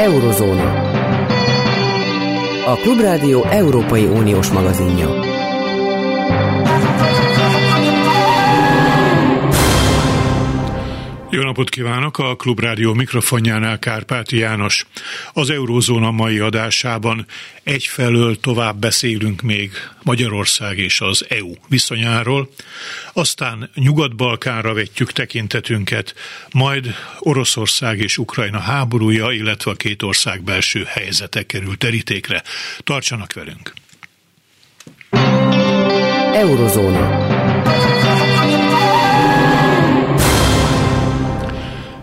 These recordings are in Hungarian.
Eurozóna. A Klubrádió Európai Uniós magazinja. Jó napot kívánok! A Klubrádió mikrofonjánál Kárpáti János. Az Eurózóna mai adásában egyfelől tovább beszélünk még Magyarország és az EU viszonyáról, aztán Nyugat-Balkánra vetjük tekintetünket, majd Oroszország és Ukrajna háborúja, illetve a két ország belső helyzete kerül terítékre. Tartsanak velünk! Eurozóna.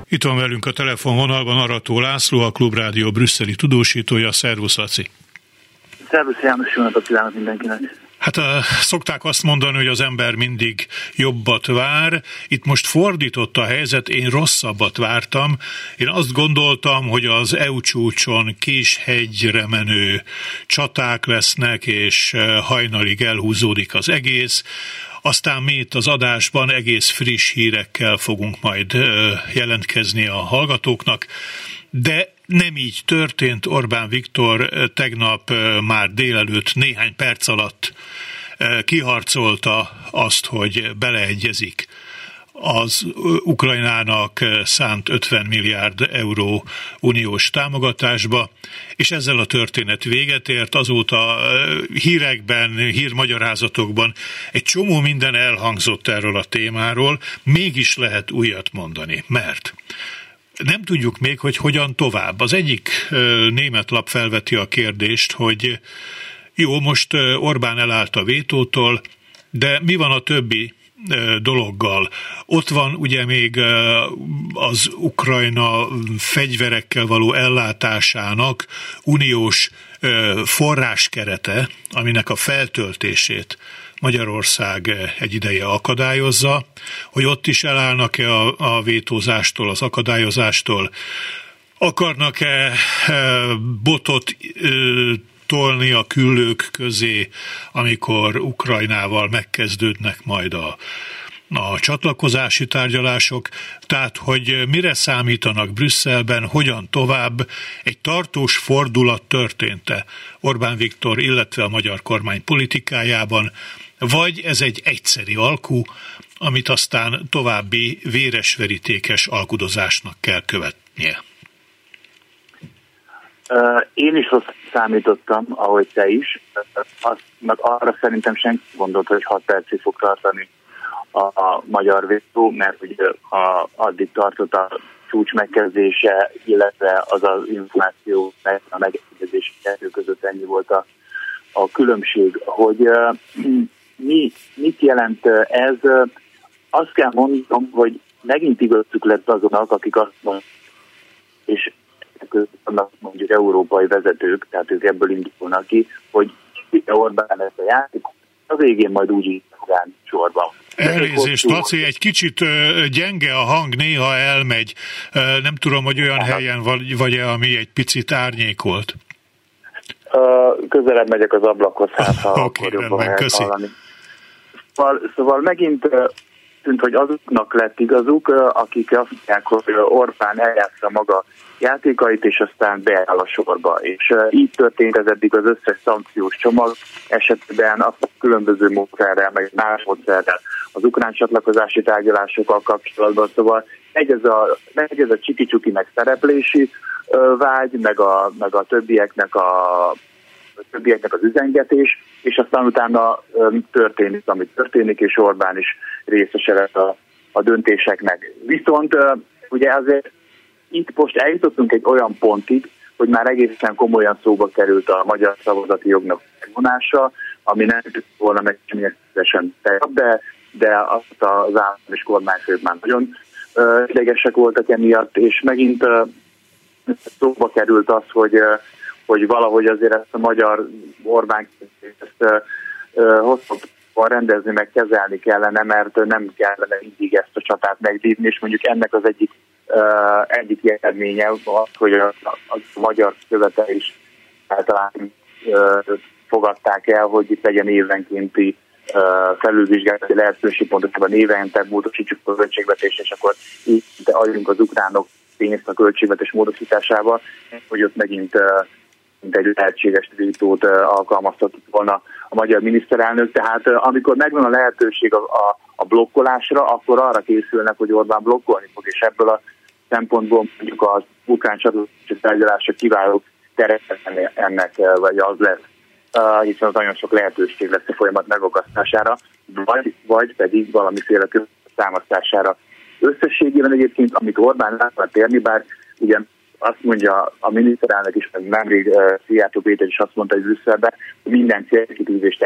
Itt van velünk a telefonvonalban Arató László, a Klubrádió brüsszeli tudósítója. Szervusz, Laci! Szervusz János, jó napot kívánok mindenkinek! Hát szokták azt mondani, hogy az ember mindig jobbat vár. Itt most fordított a helyzet, én rosszabbat vártam. Én azt gondoltam, hogy az EU csúcson késhegyre menő csaták lesznek, és hajnalig elhúzódik az egész. Aztán mi itt az adásban egész friss hírekkel fogunk majd jelentkezni a hallgatóknak, de nem így történt. Orbán Viktor tegnap már délelőtt néhány perc alatt kiharcolta azt, hogy beleegyezik az Ukrajnának szánt 50 milliárd euró uniós támogatásba, és ezzel a történet véget ért. Azóta hírekben, hírmagyarázatokban egy csomó minden elhangzott erről a témáról, mégis lehet újat mondani, mert nem tudjuk még, hogy hogyan tovább. Az egyik német lap felveti a kérdést, hogy jó, most Orbán elállt a vétótól, de mi van a többi dologgal. Ott van ugye még az Ukrajna fegyverekkel való ellátásának uniós forráskerete, aminek a feltöltését Magyarország egy ideje akadályozza, hogy ott is elállnak-e a, a vétózástól, az akadályozástól, akarnak-e botot tolni a küllők közé, amikor Ukrajnával megkezdődnek majd a a csatlakozási tárgyalások, tehát hogy mire számítanak Brüsszelben, hogyan tovább, egy tartós fordulat történte Orbán Viktor, illetve a magyar kormány politikájában, vagy ez egy egyszeri alkú, amit aztán további véresverítékes alkudozásnak kell követnie. Én is azt számítottam, ahogy te is. Azt, meg arra szerintem senki gondolt, hogy 6 percig fog tartani a, a magyar vétó, mert ugye a, addig tartott a csúcs megkezdése, illetve az az információ, meg a megegyezés kettő között ennyi volt a, a különbség. Hogy uh, mi, mit jelent ez? Azt kell mondanom, hogy megint igazuk lett azonnak, akik azt mondják, és vannak mondjuk európai vezetők, tehát ők ebből indulnak ki, hogy Orbán ezt a játék, a végén majd úgy így sorban. Elnézést, Laci, egy kicsit gyenge a hang, néha elmegy. Nem tudom, hogy olyan Aha. helyen vagy-e, ami egy picit árnyékolt. Közelebb megyek az ablakhoz, hát ha okay, akkor jobban rendben, hallani. Szóval, szóval megint tűnt, hogy azoknak lett igazuk, akik azt mondják, hogy Orbán eljátsza maga játékait, és aztán beáll a sorba. És így történt ez eddig az összes szankciós csomag esetben, a különböző módszerrel, meg más módszerrel az ukrán csatlakozási tárgyalásokkal kapcsolatban. Szóval egy ez a, egy ez a csiki-csuki meg szereplési vágy, meg a, meg a többieknek a a többieknek az üzengetés, és aztán utána történik, ami történik, és Orbán is részese lett a, a döntéseknek. Viszont ugye azért itt most eljutottunk egy olyan pontig, hogy már egészen komolyan szóba került a magyar szavazati jognak megvonása, ami nem volna meg természetesen de, de azt az állam és kormányfők már nagyon idegesek voltak emiatt, és megint uh, szóba került az, hogy, uh, hogy valahogy azért ezt a magyar Orbán ezt uh, uh, hosszabban rendezni, meg kezelni kellene, mert nem kellene mindig ezt a csatát megvívni, és mondjuk ennek az egyik uh, egyik eredménye az, hogy a, a magyar követel is általán fogadták el, hogy itt legyen évenkénti felülvizsgálati lehetőség, pontosabban évente módosítsuk a költségvetést, és akkor így adjunk az ukránok pénzt a költségvetés módosításával, hogy ott megint mint egy lehetséges vétót alkalmaztatott volna a magyar miniszterelnök. Tehát amikor megvan a lehetőség a, a, a blokkolásra, akkor arra készülnek, hogy Orbán blokkolni fog, és ebből a szempontból mondjuk az ukrán csatlakozási tárgyalása kiváló terepet ennek, vagy az lesz, hiszen az nagyon sok lehetőség lesz a folyamat megakasztására, vagy, vagy pedig valamiféle támasztására. Összességében egyébként, amit Orbán látva térni, bár ugye azt mondja a miniszterelnök is, nemrég uh, Szijjártó Péter is azt mondta, hogy Brüsszelben minden célkitűzés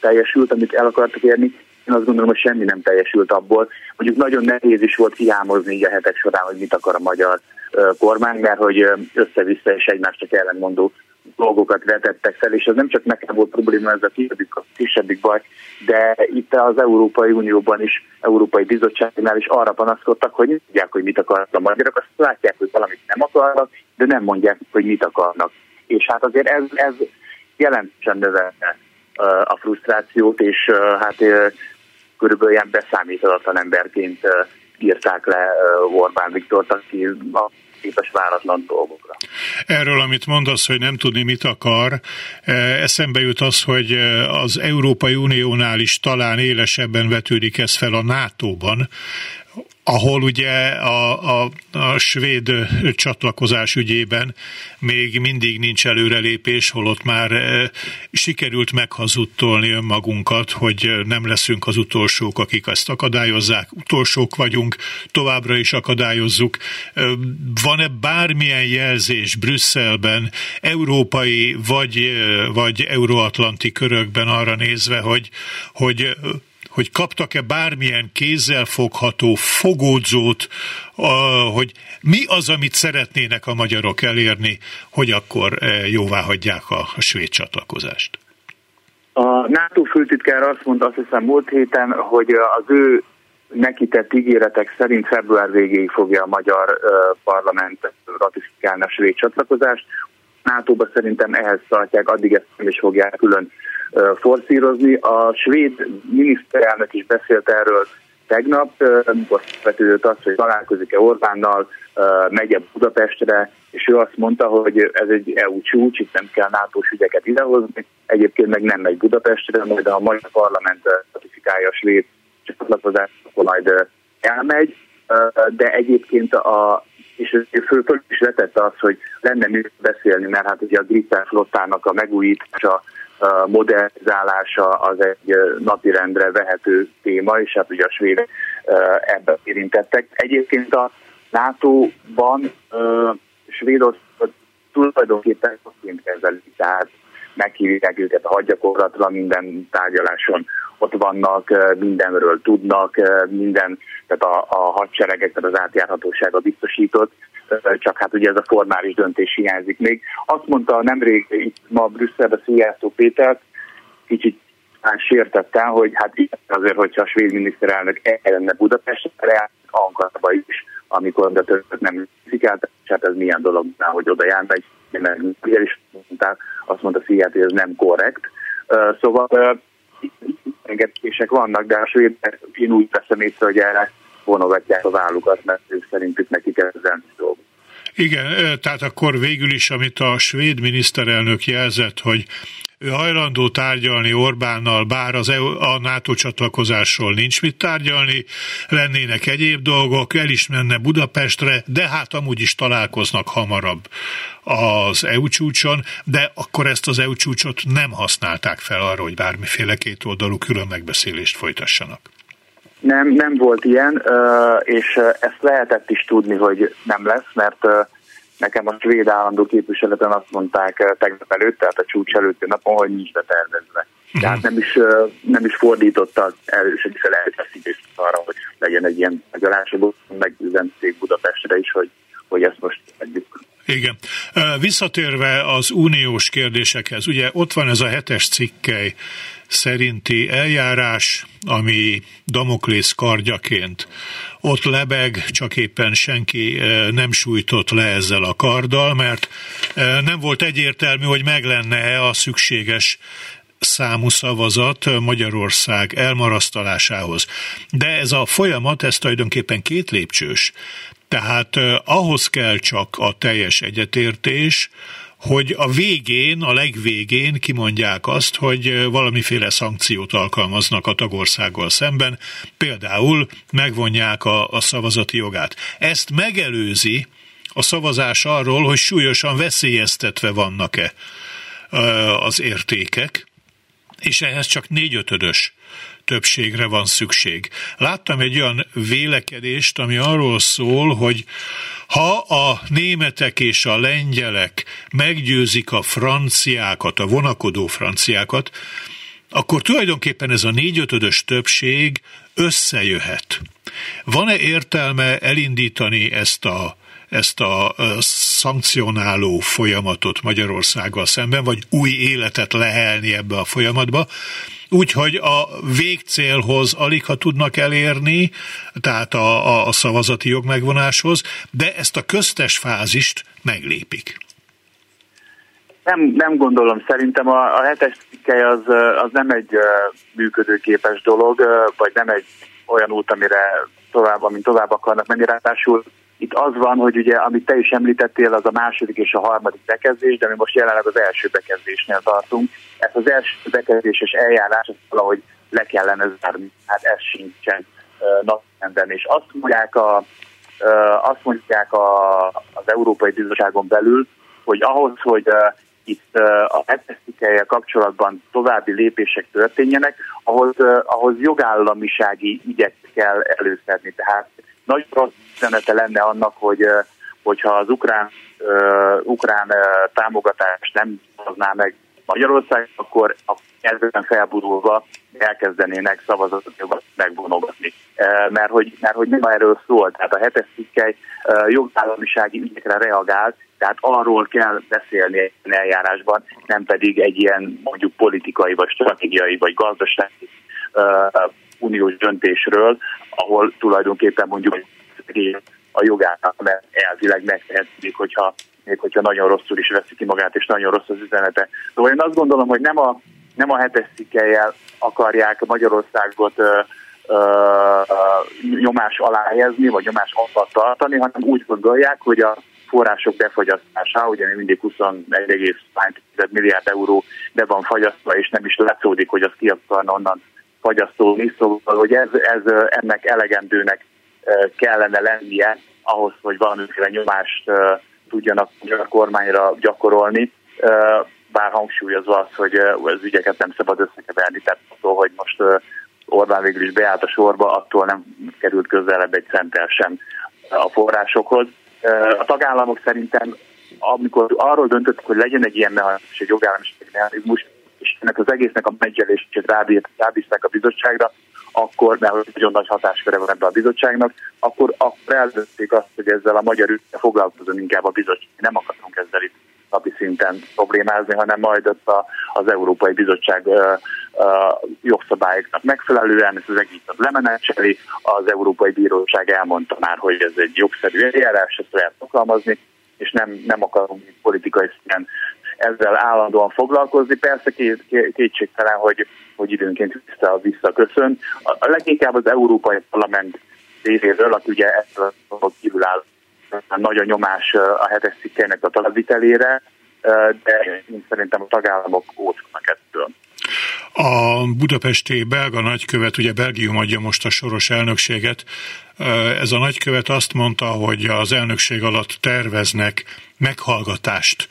teljesült, amit el akartak érni. Én azt gondolom, hogy semmi nem teljesült abból. Mondjuk nagyon nehéz is volt kihámozni így a hetek során, hogy mit akar a magyar kormány, mert hogy össze-vissza és egymást csak ellenmondó dolgokat vetettek fel, és ez nem csak nekem volt probléma, ez a kisebbik, a kisebbik baj, de itt az Európai Unióban is, Európai Bizottságnál is arra panaszkodtak, hogy nem tudják, hogy mit akarnak a magyarok, azt látják, hogy valamit nem akarnak, de nem mondják, hogy mit akarnak. És hát azért ez, ez jelentősen növelte a frusztrációt, és hát körülbelül ilyen beszámíthatatlan emberként írták le Orbán Viktort, aki a képes váratlan dolgokra. Erről, amit mondasz, hogy nem tudni, mit akar, eszembe jut az, hogy az Európai Uniónál is talán élesebben vetődik ez fel a NATO-ban, ahol ugye a, a, a svéd csatlakozás ügyében még mindig nincs előrelépés, holott már sikerült meghazudtolni önmagunkat, hogy nem leszünk az utolsók, akik ezt akadályozzák, utolsók vagyunk, továbbra is akadályozzuk. Van-e bármilyen jelzés Brüsszelben, európai vagy, vagy euróatlanti körökben arra nézve, hogy, hogy hogy kaptak-e bármilyen kézzelfogható fogódzót, hogy mi az, amit szeretnének a magyarok elérni, hogy akkor e, jóvá hagyják a, svéd csatlakozást. A NATO főtitkár azt mondta, azt hiszem múlt héten, hogy az ő neki tett ígéretek szerint február végéig fogja a magyar parlament ratifikálni a svéd csatlakozást. NATO-ba szerintem ehhez tartják, addig ezt nem is fogják külön forszírozni. A svéd miniszterelnök is beszélt erről tegnap, amikor vetődött az, hogy találkozik-e Orbánnal, megy Budapestre, és ő azt mondta, hogy ez egy EU csúcs, itt nem kell nato ügyeket idehozni, egyébként meg nem megy Budapestre, majd a magyar parlament ratifikálja a svéd csatlakozást, akkor majd elmegy, de egyébként a és föl, is vetette az, hogy lenne mi beszélni, mert hát ugye a Gritter flottának a megújítása modernizálása az egy napirendre vehető téma, és hát ugye a svédek ebben érintettek. Egyébként a NATO-ban Svédország tulajdonképpenként kezelik, tehát meghívják őket a hadgyakorlatra minden tárgyaláson ott vannak, mindenről tudnak, minden, tehát a, a hadseregek, tehát az átjárhatósága biztosított, csak hát ugye ez a formális döntés hiányzik még. Azt mondta nemrég itt ma Brüsszelbe Szijjártó Péter, kicsit sértette, hogy hát azért, hogyha a svéd miniszterelnök ellenne Budapestre, Ankarba is, amikor de többet nem viszik el, és hát ez milyen dolog, hogy oda jár, meg, is mondták, azt mondta Szijjártó, hogy ez nem korrekt. Szóval engedések vannak, de a svédek én úgy veszem észre, hogy erre vonogatják a vállukat, mert ők szerintük nekik ez dolgok. Igen, tehát akkor végül is, amit a svéd miniszterelnök jelzett, hogy ő hajlandó tárgyalni Orbánnal, bár az EU, a NATO csatlakozásról nincs mit tárgyalni, lennének egyéb dolgok, el is menne Budapestre, de hát amúgy is találkoznak hamarabb az EU csúcson, de akkor ezt az EU csúcsot nem használták fel arra, hogy bármiféle kétoldalú külön megbeszélést folytassanak. Nem, nem volt ilyen, és ezt lehetett is tudni, hogy nem lesz, mert Nekem a svéd állandó képviseleten azt mondták eh, tegnap előtt, tehát a csúcs előtti napon, hogy nincs betervezve. Mhm. Tehát nem is, eh, nem is fordította erősen fel elfeszítést arra, hogy legyen egy ilyen megölásodó, megüzenték Budapestre is, hogy, hogy ezt most együtt igen. Eh, visszatérve az uniós kérdésekhez, ugye ott van ez a hetes cikkely szerinti eljárás, ami Damoklész kardjaként ott lebeg, csak éppen senki eh, nem sújtott le ezzel a karddal, mert eh, nem volt egyértelmű, hogy meg lenne a szükséges számú szavazat Magyarország elmarasztalásához. De ez a folyamat, ez tulajdonképpen két lépcsős. Tehát ahhoz kell csak a teljes egyetértés, hogy a végén, a legvégén kimondják azt, hogy valamiféle szankciót alkalmaznak a tagországgal szemben, például megvonják a, a szavazati jogát. Ezt megelőzi a szavazás arról, hogy súlyosan veszélyeztetve vannak-e az értékek, és ehhez csak négyötödös többségre van szükség. Láttam egy olyan vélekedést, ami arról szól, hogy ha a németek és a lengyelek meggyőzik a franciákat, a vonakodó franciákat, akkor tulajdonképpen ez a négyötödös többség összejöhet. Van-e értelme elindítani ezt a ezt a szankcionáló folyamatot Magyarországgal szemben, vagy új életet lehelni ebbe a folyamatba, úgyhogy a végcélhoz alig ha tudnak elérni, tehát a, a, a szavazati jog megvonáshoz, de ezt a köztes fázist meglépik. Nem, nem gondolom. Szerintem a, a hetes cikkely az, az nem egy működőképes dolog, vagy nem egy olyan út, amire tovább, amint tovább akarnak menni. Ráadásul itt az van, hogy ugye, amit te is említettél, az a második és a harmadik bekezdés, de mi most jelenleg az első bekezdésnél tartunk. Ez az első bekezdéses eljárás, ezt valahogy le kellene zárni, hát ez sincsen naprenden. És azt mondják, a, azt mondják a, az Európai Bizottságon belül, hogy ahhoz, hogy itt a hetesztikelje kapcsolatban további lépések történjenek, ahhoz, ahhoz jogállamisági ügyet kell előszedni. Tehát nagy rossz üzenete lenne annak, hogy hogyha az ukrán, uh, ukrán uh, támogatást nem hozná meg Magyarország, akkor a kezdetben felburulva elkezdenének szavazatot megvonogatni. Uh, mert, hogy, mert hogy nem erről szól. Tehát a hetes cikkely uh, jogállamisági ügyekre reagált, tehát arról kell beszélni egy eljárásban, nem pedig egy ilyen mondjuk politikai, vagy stratégiai, vagy gazdasági uh, uniós döntésről, ahol tulajdonképpen mondjuk a jogának, mert elvileg megtehet, még hogyha, még hogyha nagyon rosszul is veszi ki magát, és nagyon rossz az üzenete. Szóval én azt gondolom, hogy nem a, nem a hetes cikkeljel akarják Magyarországot ö, ö, ö, nyomás alá helyezni, vagy nyomás alatt tartani, hanem úgy gondolják, hogy a források befagyasztása, ugye mindig 21,5 milliárd euró be van fagyasztva, és nem is látszódik, hogy az ki akarna onnan fagyasztóni, szóval hogy ez, ez ennek elegendőnek kellene lennie ahhoz, hogy valamiféle nyomást tudjanak a kormányra gyakorolni, bár hangsúlyozva az, hogy az ügyeket nem szabad összekeverni, tehát attól, hogy most Orbán végül is beállt a sorba, attól nem került közelebb egy centel sem a forrásokhoz. A tagállamok szerintem, amikor arról döntöttek, hogy legyen egy ilyen mechanizmus, egy jogállamisági mechanizmus, és ennek az egésznek a megjelését rábízták a bizottságra, akkor, mert nagyon nagy hatásköre van ebbe a bizottságnak, akkor, akkor eldöntik azt, hogy ezzel a magyar ügyel foglalkozunk inkább a bizottság. Nem akarunk ezzel itt napi szinten problémázni, hanem majd ott a, az Európai Bizottság ö, ö, jogszabályoknak megfelelően ezt az egészet lemenetseli. Az Európai Bíróság elmondta már, hogy ez egy jogszerű eljárás, ezt lehet alkalmazni, és nem, nem akarunk politikai szinten ezzel állandóan foglalkozni. Persze két, kétségtelen, hogy, hogy időnként vissza, visszaköszön. A, leginkább az Európai Parlament részéről, aki ugye a kívül áll nagy a nyomás a hetes cikkének a talazitelére, de én szerintem a tagállamok óckodnak ettől. A budapesti belga nagykövet, ugye Belgium adja most a soros elnökséget, ez a nagykövet azt mondta, hogy az elnökség alatt terveznek meghallgatást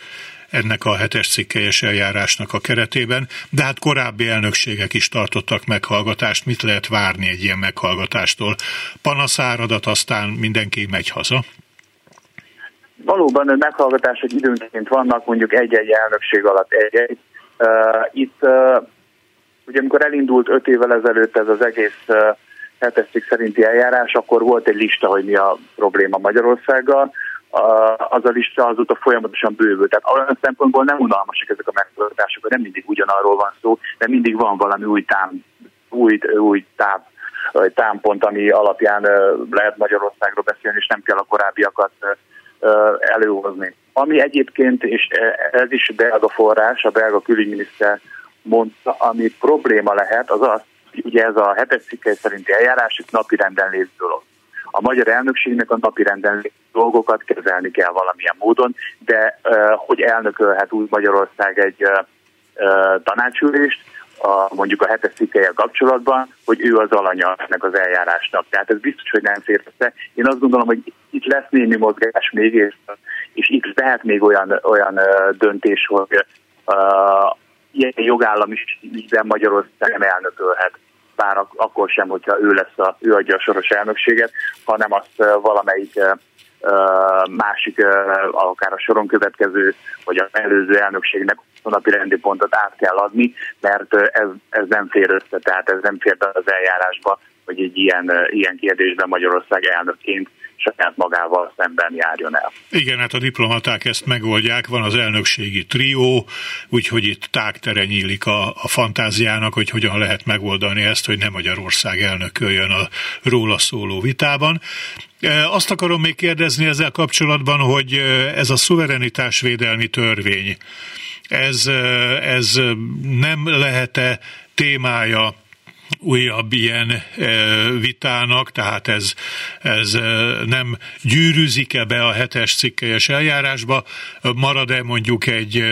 ennek a hetes cikkelyes eljárásnak a keretében, de hát korábbi elnökségek is tartottak meghallgatást. Mit lehet várni egy ilyen meghallgatástól? Panaszáradat, aztán mindenki megy haza? Valóban meghallgatások időnként vannak, mondjuk egy-egy elnökség alatt egy-egy. Uh, itt uh, ugye amikor elindult öt évvel ezelőtt ez az egész uh, hetes cikk szerinti eljárás, akkor volt egy lista, hogy mi a probléma Magyarországgal az a lista azóta folyamatosan bővül. Tehát olyan szempontból nem unalmasak ezek a meghallgatások, nem mindig ugyanarról van szó, de mindig van valami új tám, új, új táv, támpont, ami alapján lehet Magyarországról beszélni, és nem kell a korábbiakat előhozni. Ami egyébként, és ez is belga forrás, a belga külügyminiszter mondta, ami probléma lehet, az az, hogy ugye ez a hetes cikkely szerinti eljárás itt napi renden lévő dolog a magyar elnökségnek a napi dolgokat kezelni kell valamilyen módon, de hogy elnökölhet úgy Magyarország egy tanácsülést, a, mondjuk a hetes cikkelje kapcsolatban, hogy ő az alanya ennek az eljárásnak. Tehát ez biztos, hogy nem fér össze. Én azt gondolom, hogy itt lesz némi mozgás még, és, és itt lehet még olyan, olyan döntés, hogy uh, ilyen jogállamiségben Magyarország nem elnökölhet bár akkor sem, hogyha ő lesz a, ő adja a soros elnökséget, hanem azt valamelyik másik, akár a soron következő, vagy a előző elnökségnek napi rendi pontot át kell adni, mert ez, ez nem fér össze, tehát ez nem fér az eljárásba, hogy egy ilyen, ilyen kérdésben Magyarország elnökként saját magával szemben járjon el. Igen, hát a diplomaták ezt megoldják, van az elnökségi trió, úgyhogy itt tágtere nyílik a, a fantáziának, hogy hogyan lehet megoldani ezt, hogy nem Magyarország elnököljön a róla szóló vitában. E, azt akarom még kérdezni ezzel kapcsolatban, hogy e, ez a szuverenitásvédelmi törvény, ez, e, ez nem lehet-e témája újabb ilyen vitának, tehát ez, ez nem gyűrűzik-e be a hetes cikkelyes eljárásba, marad-e mondjuk egy,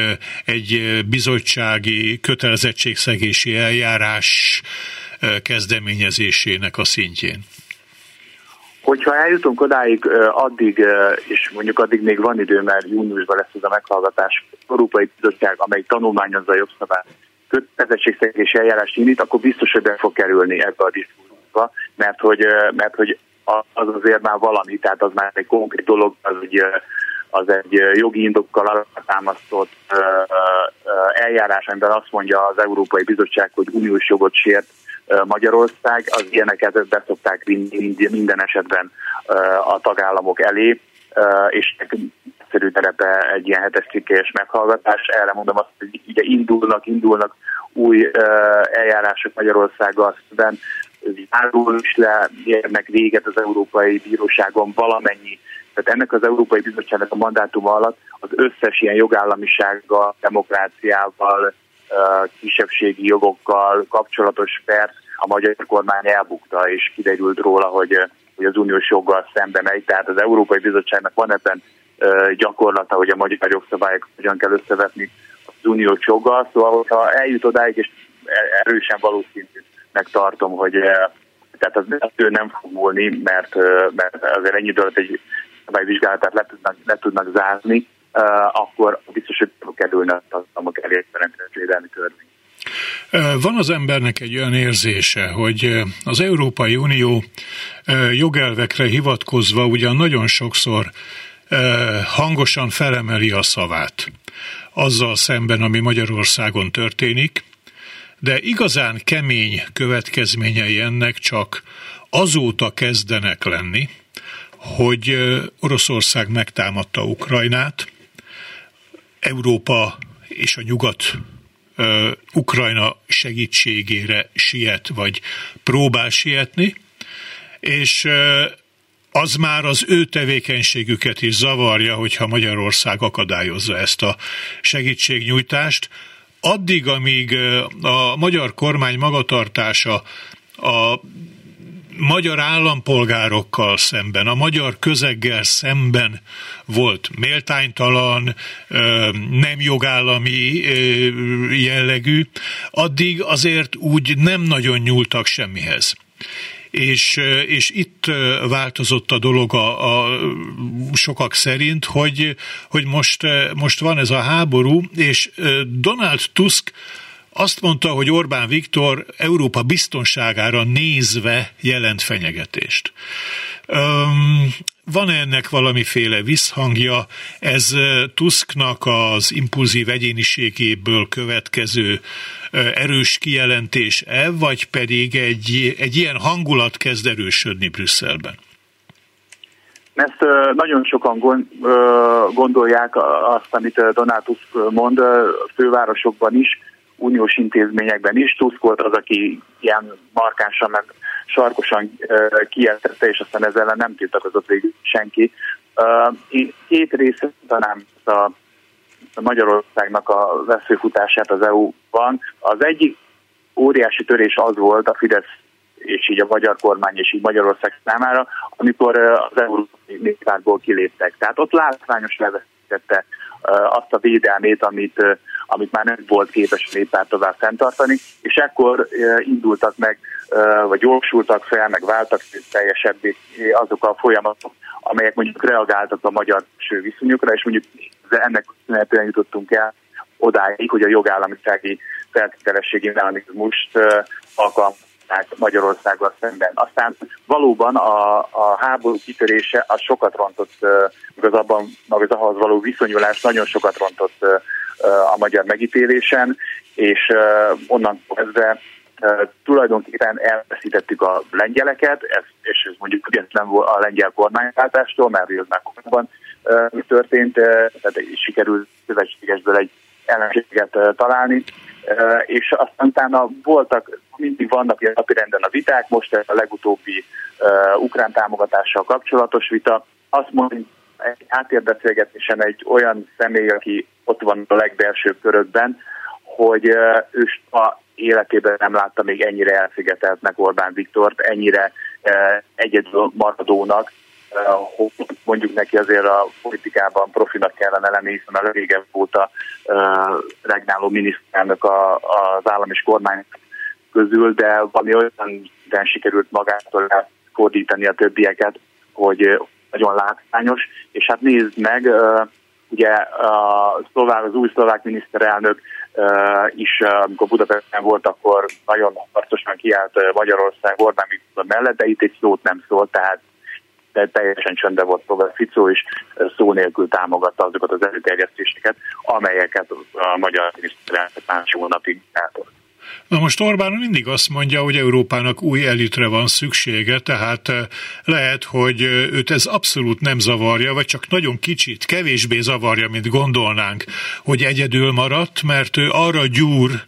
egy bizottsági kötelezettségszegési eljárás kezdeményezésének a szintjén? Hogyha eljutunk odáig, addig, és mondjuk addig még van idő, mert júniusban lesz ez a meghallgatás, Európai Bizottság, amely tanulmányozza a jogszabályt, kötelezettségszegési eljárást indít, akkor biztos, hogy be fog kerülni ebbe a diszkurzusba, mert hogy, mert hogy az azért már valami, tehát az már egy konkrét dolog, az egy, az egy jogi indokkal támasztott eljárás, amiben azt mondja az Európai Bizottság, hogy uniós jogot sért Magyarország, az ilyeneket beszokták minden esetben a tagállamok elé, és egyszerű terepe egy ilyen hetes cikkelyes meghallgatás. Erre mondom azt, hogy ugye indulnak, indulnak új eljárások Magyarországgal szemben, zárul is le, érnek véget az Európai Bíróságon valamennyi. Tehát ennek az Európai Bizottságnak a mandátuma alatt az összes ilyen jogállamisággal, demokráciával, kisebbségi jogokkal kapcsolatos perc a magyar kormány elbukta, és kiderült róla, hogy, hogy az uniós joggal szembe megy. Tehát az Európai Bizottságnak van ebben gyakorlata, hogy a magyar jogszabályok hogyan kell összevetni az uniós joggal. Szóval, hogyha eljut odáig, és erősen valószínűnek tartom, hogy tehát az ő nem fog múlni, mert, mert azért ennyi időt egy szabályvizsgálatát le tudnak, le tudnak zárni, akkor biztos, hogy kerülne a tagállamok elé védelmi törvény. Van az embernek egy olyan érzése, hogy az Európai Unió jogelvekre hivatkozva ugyan nagyon sokszor hangosan felemeli a szavát. Azzal szemben, ami Magyarországon történik, de igazán kemény következményei ennek csak azóta kezdenek lenni, hogy Oroszország megtámadta Ukrajnát, Európa és a nyugat Ukrajna segítségére siet, vagy próbál sietni, és az már az ő tevékenységüket is zavarja, hogyha Magyarország akadályozza ezt a segítségnyújtást. Addig, amíg a magyar kormány magatartása a magyar állampolgárokkal szemben, a magyar közeggel szemben volt méltánytalan, nem jogállami jellegű, addig azért úgy nem nagyon nyúltak semmihez és, és itt változott a dolog a, a sokak szerint, hogy, hogy most, most van ez a háború, és Donald Tusk azt mondta, hogy Orbán Viktor Európa biztonságára nézve jelent fenyegetést. Van ennek valamiféle visszhangja? Ez Tusknak az impulzív egyéniségéből következő erős kijelentés-e, vagy pedig egy, egy ilyen hangulat kezd erősödni Brüsszelben? Ezt nagyon sokan gondolják azt, amit Donald Tusk mond, fővárosokban is, uniós intézményekben is. Tusk volt az, aki ilyen markánsan meg sarkosan kijelentette, és aztán ezzel nem tiltakozott végül senki. Két része talán a Magyarországnak a veszőfutását az EU-ban. Az egyik óriási törés az volt a Fidesz és így a magyar kormány, és így Magyarország számára, amikor az Európai Néppártból kiléptek. Tehát ott látványos levesztette azt a védelmét, amit, amit már nem volt képes a néppárt tovább fenntartani, és ekkor indultak meg, vagy gyorsultak fel, meg váltak teljesebbé azok a folyamatok, amelyek mondjuk reagáltak a magyar viszonyokra, és mondjuk ennek köszönhetően jutottunk el odáig, hogy a jogállamisági feltételességi mechanizmust alkalmazták Magyarországgal szemben. Aztán valóban a, a háború kitörése az sokat rontott, meg abban, meg az ahhoz való viszonyulás nagyon sokat rontott a magyar megítélésen, és onnan kezdve tulajdonképpen elveszítettük a lengyeleket, ez, és ez mondjuk független a lengyel kormányváltástól, mert ez már korábban történt, tehát sikerült szövetségesből egy ellenséget találni, és aztán utána voltak, mindig vannak ilyen napirenden a viták, most a legutóbbi ukrán támogatással kapcsolatos vita, azt mondjuk egy háttérbeszélgetésen egy olyan személy, aki ott van a legbelsőbb körökben, hogy ő a életében nem látta még ennyire elszigeteltnek Orbán Viktort, ennyire egyedül maradónak, mondjuk neki azért a politikában profinak kellene lenni, hiszen a legégebb óta regnáló miniszterelnök az állam és kormány közül, de valami olyan sikerült magától fordítani a többieket, hogy nagyon látványos, és hát nézd meg, ugye a szlovák, az új szlovák miniszterelnök is, amikor Budapesten volt, akkor nagyon harcosan kiállt Magyarország Orbán Viktor mellett, de itt egy szót nem szólt, tehát de teljesen csöndbe volt Robert Ficó, és szó nélkül támogatta azokat az előterjesztéseket, amelyeket a magyar miniszterelnök másik hónapig eltolt. Na most Orbán mindig azt mondja, hogy Európának új elitre van szüksége, tehát lehet, hogy őt ez abszolút nem zavarja, vagy csak nagyon kicsit, kevésbé zavarja, mint gondolnánk, hogy egyedül maradt, mert ő arra gyúr,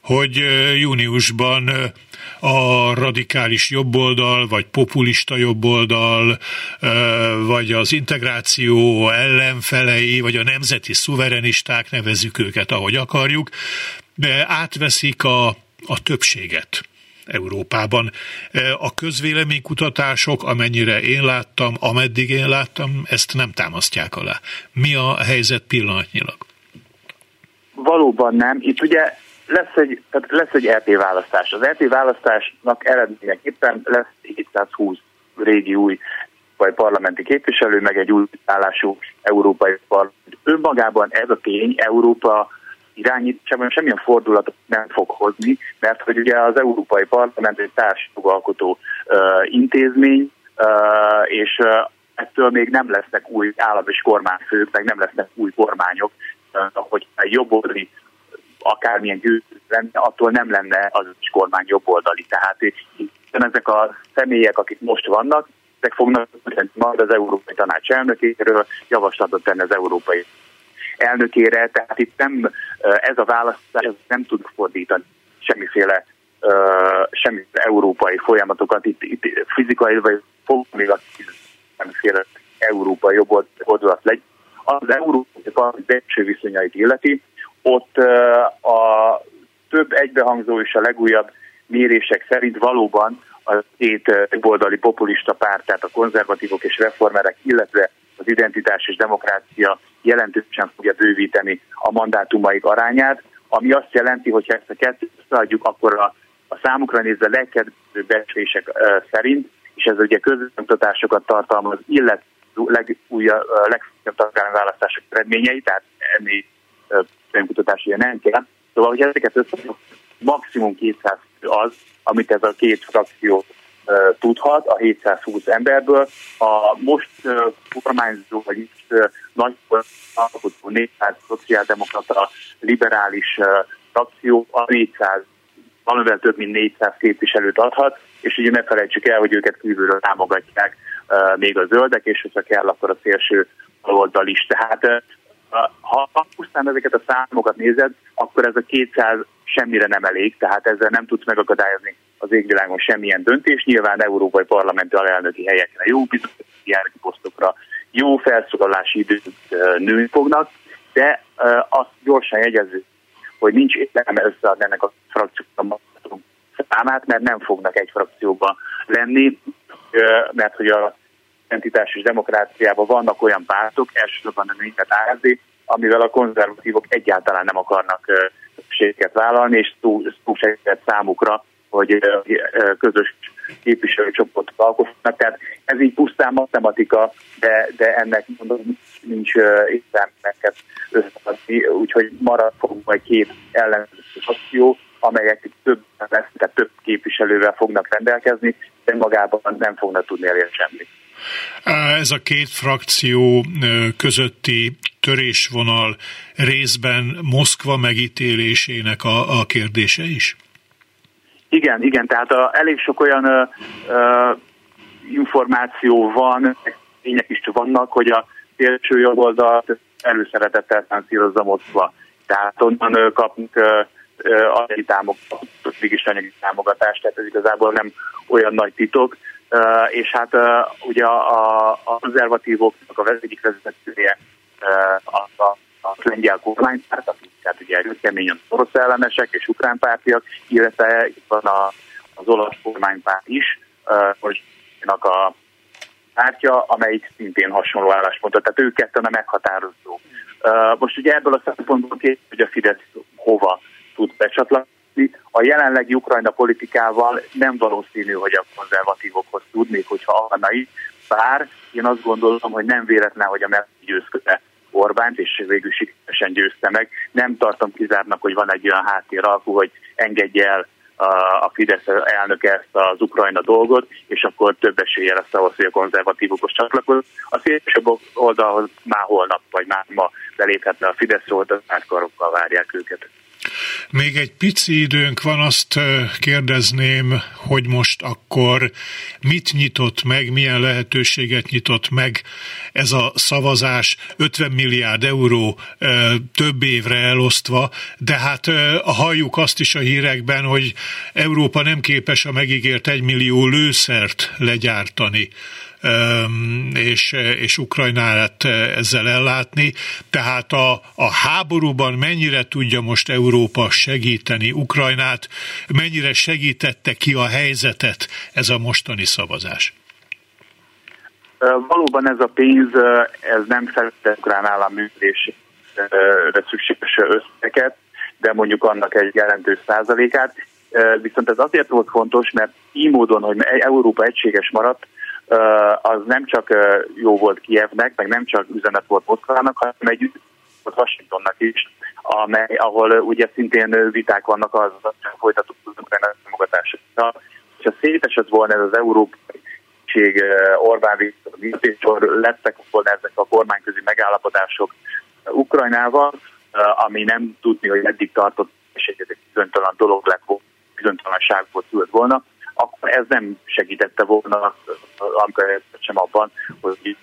hogy júniusban a radikális jobboldal, vagy populista jobboldal, vagy az integráció ellenfelei, vagy a nemzeti szuverenisták, nevezzük őket, ahogy akarjuk, de átveszik a, a többséget. Európában. A közvéleménykutatások, amennyire én láttam, ameddig én láttam, ezt nem támasztják alá. Mi a helyzet pillanatnyilag? Valóban nem. Itt ugye lesz egy, tehát lesz egy EP választás. Az EP választásnak eredményeképpen lesz 720 régi új vagy parlamenti képviselő, meg egy új állású európai parlament. Önmagában ez a tény Európa irányításában semmilyen fordulatot nem fog hozni, mert hogy ugye az Európai Parlament egy társjogalkotó intézmény, és ettől még nem lesznek új állam és kormányfők, meg nem lesznek új kormányok, hogy jobboldali akármilyen győző lenne, attól nem lenne az is kormány jobboldali. Tehát ezek a személyek, akik most vannak, ezek fognak majd az Európai Tanács elnökéről javaslatot tenni az Európai elnökére, tehát itt nem ez a választás nem tud fordítani semmiféle uh, semmiféle európai folyamatokat, itt, itt fizikai vagy fogalmilag semmiféle európai jobb oldalat legyen. Az európai belső viszonyait illeti, ott a több egybehangzó és a legújabb mérések szerint valóban a két oldali populista párt, tehát a konzervatívok és reformerek, illetve az identitás és demokrácia jelentősen fogja bővíteni a mandátumaik arányát, ami azt jelenti, hogy ha ezt a kettőt összeadjuk, akkor a, a számukra nézve legkedvezőbb becslések uh, szerint, és ez ugye közöntatásokat tartalmaz, illetve legújabb, legfőbb tagállami választások eredményei, tehát ennél kutatás ugye nem kell. Szóval, hogy ezeket össze maximum 200 az, amit ez a két frakció tudhat a 720 emberből. A most kormányzó, vagy uh, nagy alkotó 400 szociáldemokrata liberális frakció a 400 valamivel több mint 400 képviselőt adhat, és ugye ne felejtsük el, hogy őket kívülről támogatják uh, még a zöldek, és hogyha kell, akkor a szélső oldal is. Tehát uh, ha pusztán ezeket a számokat nézed, akkor ez a 200 semmire nem elég, tehát ezzel nem tudsz megakadályozni az égvilágon semmilyen döntés. Nyilván európai parlamenti alelnöki helyekre, jó bizottsági posztokra, jó felszólalási időt nőni fognak, de azt gyorsan jegyező, hogy nincs értelme összeadni ennek a frakcióknak számát, mert nem fognak egy frakcióban lenni, mert hogy a entitás és demokráciában vannak olyan pártok, elsősorban a német ASD, amivel a konzervatívok egyáltalán nem akarnak többséget vállalni, és túl számukra, hogy közös képviselőcsoportot alkotnak. Tehát ez így pusztán matematika, de, de ennek mondom, nincs értelmeket összeadni, úgyhogy marad fog majd két ellenző frakció, amelyek több, tehát több képviselővel fognak rendelkezni, de magában nem fognak tudni elérni semmit. Ez a két frakció közötti törésvonal részben Moszkva megítélésének a, a kérdése is? Igen, igen, tehát a, elég sok olyan ö, ö, információ van, tények is vannak, hogy a szélső jobboldalt előszeretettel szánszírozza Moszkva. Tehát onnan kapunk anyagi támogatást, mégis anyagi támogatást, tehát ez igazából nem olyan nagy titok. Uh, és hát uh, ugye a, a konzervatívoknak a egyik vezetője uh, a, a, a lengyel kormánypárt, akik tehát ugye erőkeményen orosz ellenesek és ukrán pártiak, illetve itt van a, az olasz kormánypárt is, most a pártja, amelyik szintén hasonló álláspontot, tehát ők ketten a meghatározó. Uh, most ugye ebből a szempontból két, hogy a Fidesz hova tud becsatlakozni, a jelenlegi Ukrajna politikával nem valószínű, hogy a konzervatívokhoz tudnék, hogyha akarna így, bár én azt gondolom, hogy nem véletlen, hogy a Merkel győzködte Orbánt, és végül sikeresen győzte meg. Nem tartom kizárnak, hogy van egy olyan háttér alkú, hogy engedje el a Fidesz elnöke ezt az Ukrajna dolgot, és akkor több esélye lesz ahhoz, hogy a konzervatívokhoz csatlakoz. A szélsőbb oldalhoz már holnap, vagy már ma beléphetne a Fidesz oldal, már karokkal várják őket. Még egy pici időnk van, azt kérdezném, hogy most akkor mit nyitott meg, milyen lehetőséget nyitott meg ez a szavazás? 50 milliárd euró több évre elosztva, de hát halljuk azt is a hírekben, hogy Európa nem képes a megígért egy millió lőszert legyártani és, és Ukrajnát ezzel ellátni. Tehát a, a háborúban mennyire tudja most Európa segíteni Ukrajnát, mennyire segítette ki a helyzetet ez a mostani szavazás? Valóban ez a pénz, ez nem felette ukrán állam működésére szükséges összeget, de mondjuk annak egy jelentős százalékát. Viszont ez azért volt fontos, mert így módon, hogy Európa egységes maradt, az nem csak jó volt Kievnek, meg nem csak üzenet volt Moszkvának, hanem egy volt Washingtonnak is, amely, ahol ugye szintén viták vannak az, hogy folytatódunk a támogatásra. Ha szétesett volna ez az európai Orbán Viktor, lettek volna ezek a kormányközi megállapodások Ukrajnával, ami nem tudni, hogy eddig tartott, és egy bizonytalan dolog lett volna, bizonytalanságból szült volna, akkor ez nem segítette volna amikor sem abban, hogy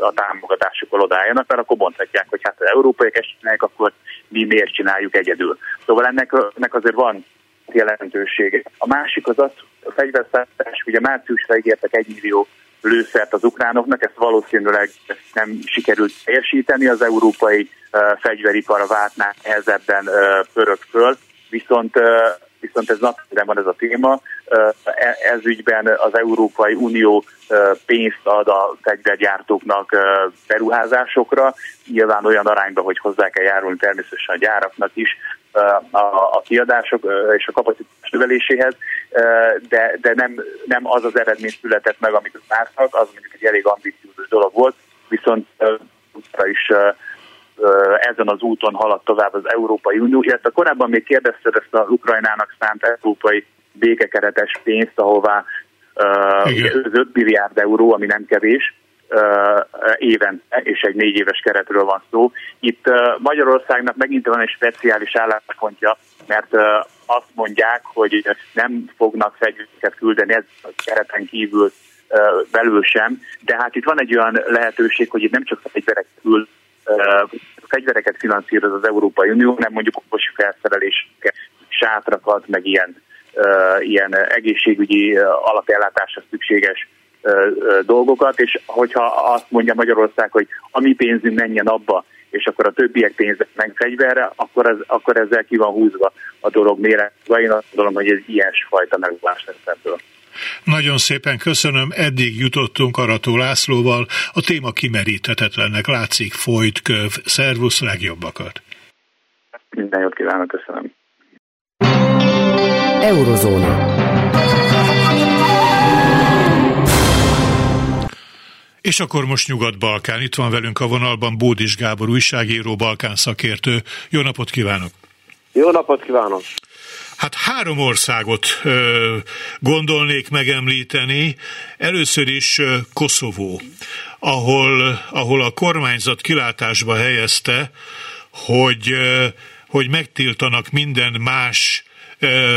a támogatásokkal odálljanak, mert akkor mondhatják, hogy hát az európaiak csinálják, akkor mi miért csináljuk egyedül. Szóval ennek, ennek azért van jelentősége. A másik az az, a fegyverszállítás, ugye márciusra ígértek egy millió lőszert az ukránoknak, ezt valószínűleg nem sikerült teljesíteni, az európai uh, fegyveripar a vártnál nehezebben uh, föl, viszont viszont ez napjában van ez a téma. E, ez ügyben az Európai Unió pénzt ad a fegyvergyártóknak beruházásokra, nyilván olyan arányban, hogy hozzá kell járulni természetesen a gyáraknak is a, kiadások és a kapacitás növeléséhez, de, de nem, nem az az eredmény született meg, amit vártak, az mondjuk egy elég ambiciózus dolog volt, viszont is ezen az úton halad tovább az Európai Unió, illetve korábban még kérdezted ezt az Ukrajnának szánt európai békekeretes pénzt, ahová uh, 5 milliárd euró, ami nem kevés, évente, és egy négy éves keretről van szó. Itt Magyarországnak megint van egy speciális álláspontja, mert azt mondják, hogy nem fognak fegyvereket küldeni ez a kereten kívül belül sem, de hát itt van egy olyan lehetőség, hogy itt nem csak fegyverek küld fegyvereket finanszíroz az Európai Unió, nem mondjuk orvosi felszerelés, sátrakat, meg ilyen, ilyen egészségügyi alapellátásra szükséges dolgokat, és hogyha azt mondja Magyarország, hogy a mi pénzünk menjen abba, és akkor a többiek pénzek meg fegyverre, akkor, ez, akkor ezzel ki van húzva a dolog mére. Én azt gondolom, hogy ez ilyen fajta megoldás lesz ebből. Nagyon szépen köszönöm, eddig jutottunk Arató Lászlóval, a téma kimeríthetetlennek látszik, folyt köv. Szervusz, legjobbakat! Minden jót kívánok, köszönöm. Eurozóna. És akkor most Nyugat-Balkán. Itt van velünk a vonalban Bódis Gábor, újságíró, Balkán szakértő. Jó napot kívánok! Jó napot kívánok! Hát három országot ö, gondolnék megemlíteni. Először is ö, Koszovó, ahol, ahol a kormányzat kilátásba helyezte, hogy, ö, hogy megtiltanak minden más ö,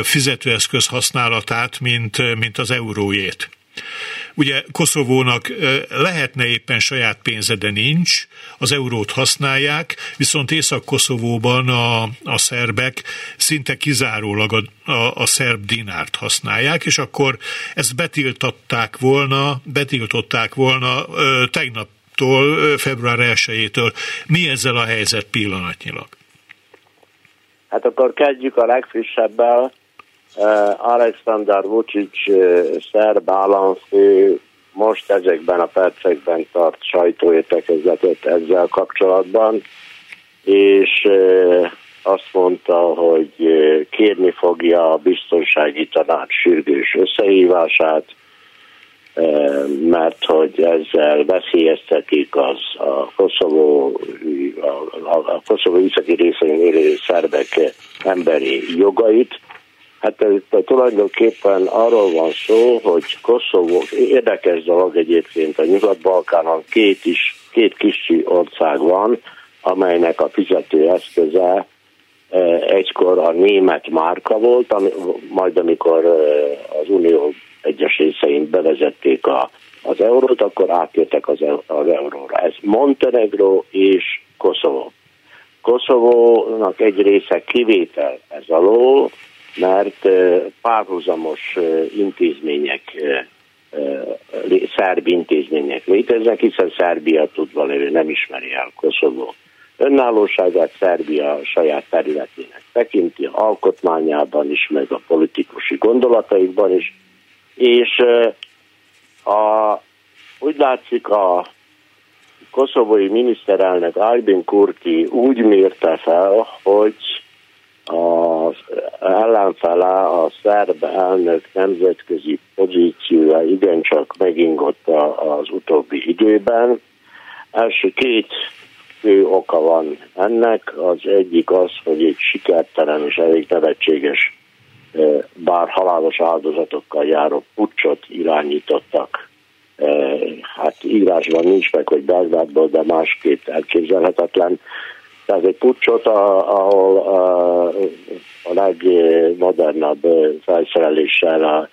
fizetőeszköz használatát, mint, mint az eurójét. Ugye Koszovónak lehetne éppen saját pénze, de nincs, az eurót használják, viszont Észak-Koszovóban a, a szerbek szinte kizárólag a, a, a szerb dinárt használják, és akkor ezt betiltották volna, betiltották volna tegnaptól, február 1-től. Mi ezzel a helyzet pillanatnyilag? Hát akkor kezdjük a legfrissebbel. Eh, Alexander Vucic eh, szerb államfő most ezekben a percekben tart sajtóértekezletet ezzel kapcsolatban, és eh, azt mondta, hogy kérni fogja a biztonsági tanács sürgős összehívását, mert hogy ezzel veszélyeztetik az a Koszovó, a, a, a Koszovó északi részén élő szerbek emberi jogait, Hát ez tulajdonképpen arról van szó, hogy Koszovó, érdekes dolog egyébként, a Nyugat-Balkánon két, is, két kicsi ország van, amelynek a fizető eszköze e, egykor a német márka volt, ami, majd amikor az Unió egyes részein bevezették a, az eurót, akkor átjöttek az, az euróra. Ez Montenegro és Koszovó. Koszovónak egy része kivétel ez alól, mert párhuzamos intézmények, szerb intézmények léteznek, hiszen Szerbia tudva lévő nem ismeri el Koszovó önállóságát Szerbia saját területének tekinti, alkotmányában is, meg a politikusi gondolataikban is, és a, úgy látszik a koszovói miniszterelnök Albin Kurti úgy mérte fel, hogy az ellenfele a szerb elnök nemzetközi pozíciója igencsak megingott az utóbbi időben. Első két fő oka van ennek. Az egyik az, hogy egy sikertelen és elég nevetséges, bár halálos áldozatokkal járó pucsot irányítottak. Hát írásban nincs meg, hogy Belgrádból, de másképp elképzelhetetlen tehát egy pucsot, ahol a, legmodernebb felszereléssel a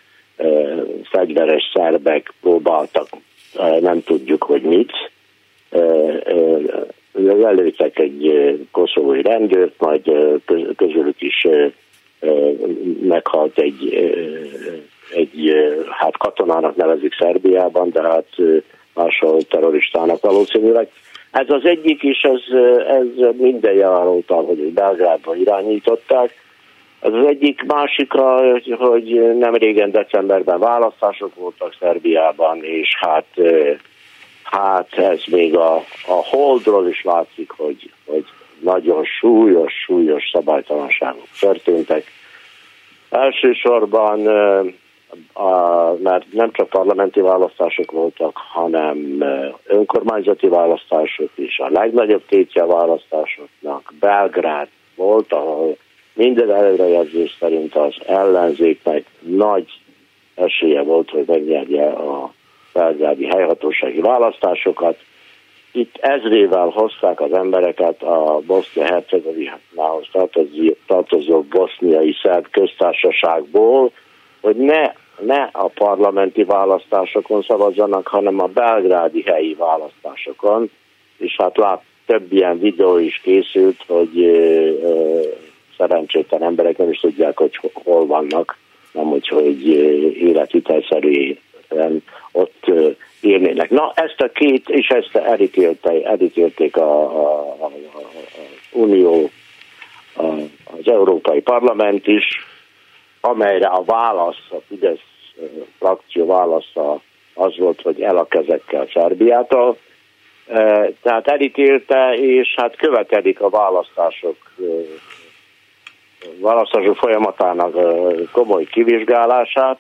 fegyveres szerbek próbáltak, nem tudjuk, hogy mit. Lelőttek egy koszovói rendőrt, majd közülük is meghalt egy, egy hát katonának nevezik Szerbiában, de hát máshol terroristának valószínűleg. Ez az egyik is, ez, ez minden jelárulta, hogy Belgrádba irányították. Ez az egyik másikra, hogy nem régen decemberben választások voltak Szerbiában, és hát, hát ez még a, a holdról is látszik, hogy, hogy nagyon súlyos, súlyos szabálytalanságok történtek. Elsősorban a, mert nem csak parlamenti választások voltak, hanem önkormányzati választások is. A legnagyobb tétje választásoknak Belgrád volt, ahol minden előrejelzés szerint az ellenzéknek nagy esélye volt, hogy megnyerje a belgrádi helyhatósági választásokat. Itt ezrével hozták az embereket a Bosznia-Hercegovinához tartozó, tartozó boszniai szerb köztársaságból, hogy ne ne a parlamenti választásokon szavazzanak, hanem a belgrádi helyi választásokon, és hát lát, több ilyen videó is készült, hogy ö, ö, szerencsétlen emberek nem is tudják, hogy hol vannak, nem hogy, hogy életvitelszerűen ott élnének. Na, ezt a két, és ezt elítélték, elítélték a, a, a Unió, az Európai Parlament is, amelyre a válasz, a Fidesz frakció válasza az volt, hogy el a kezekkel Szerbiától. Tehát elítélte, és hát követelik a választások választások folyamatának komoly kivizsgálását,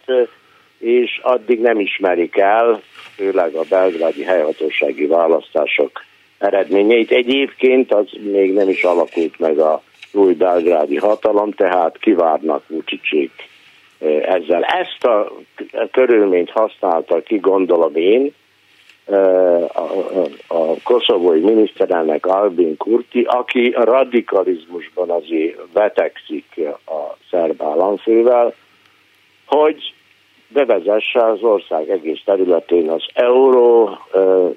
és addig nem ismerik el, főleg a belgrádi helyhatósági választások eredményeit. Egyébként az még nem is alakult meg a új belgrádi hatalom, tehát kivárnak Vucicsék ezzel. Ezt a körülményt használta ki, gondolom én, a, a, koszovói miniszterelnök Albin Kurti, aki a radikalizmusban azért vetekszik a szerb államfővel, hogy bevezesse az ország egész területén az euró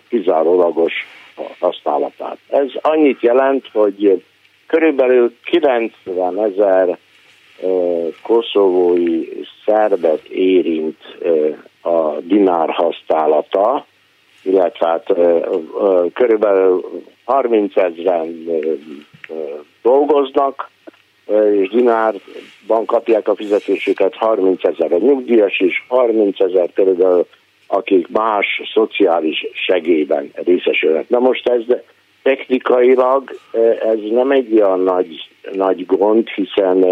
kizárólagos használatát. Ez annyit jelent, hogy körülbelül 90 ezer koszovói szerbet érint a dinár használata, illetve hát körülbelül 30 ezeren dolgoznak, és dinárban kapják a fizetésüket 30 ezer a nyugdíjas, és 30 ezer körülbelül akik más szociális segélyben részesülnek. Na most ez technikailag ez nem egy olyan nagy, nagy gond, hiszen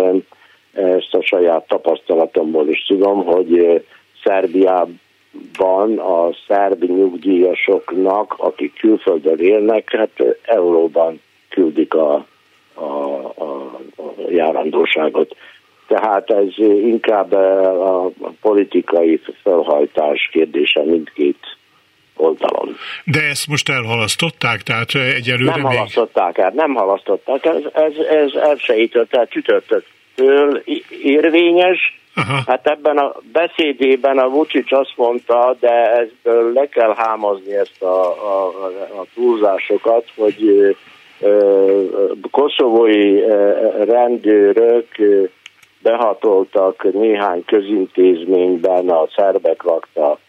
ezt a saját tapasztalatomból is tudom, hogy Szerbiában a szerb nyugdíjasoknak, akik külföldön élnek, hát euróban küldik a, a, a, a járandóságot. Tehát ez inkább a politikai felhajtás kérdése mindkét oldalon. De ezt most elhalasztották, tehát egyelőre Nem még... halasztották el, nem halasztották, ez, ez, ez elsejített, tehát csütörtöktől érvényes, Aha. Hát ebben a beszédében a Vucic azt mondta, de ezből le kell hámozni ezt a, a, a túlzásokat, hogy koszovói rendőrök behatoltak néhány közintézményben a szerbek lakta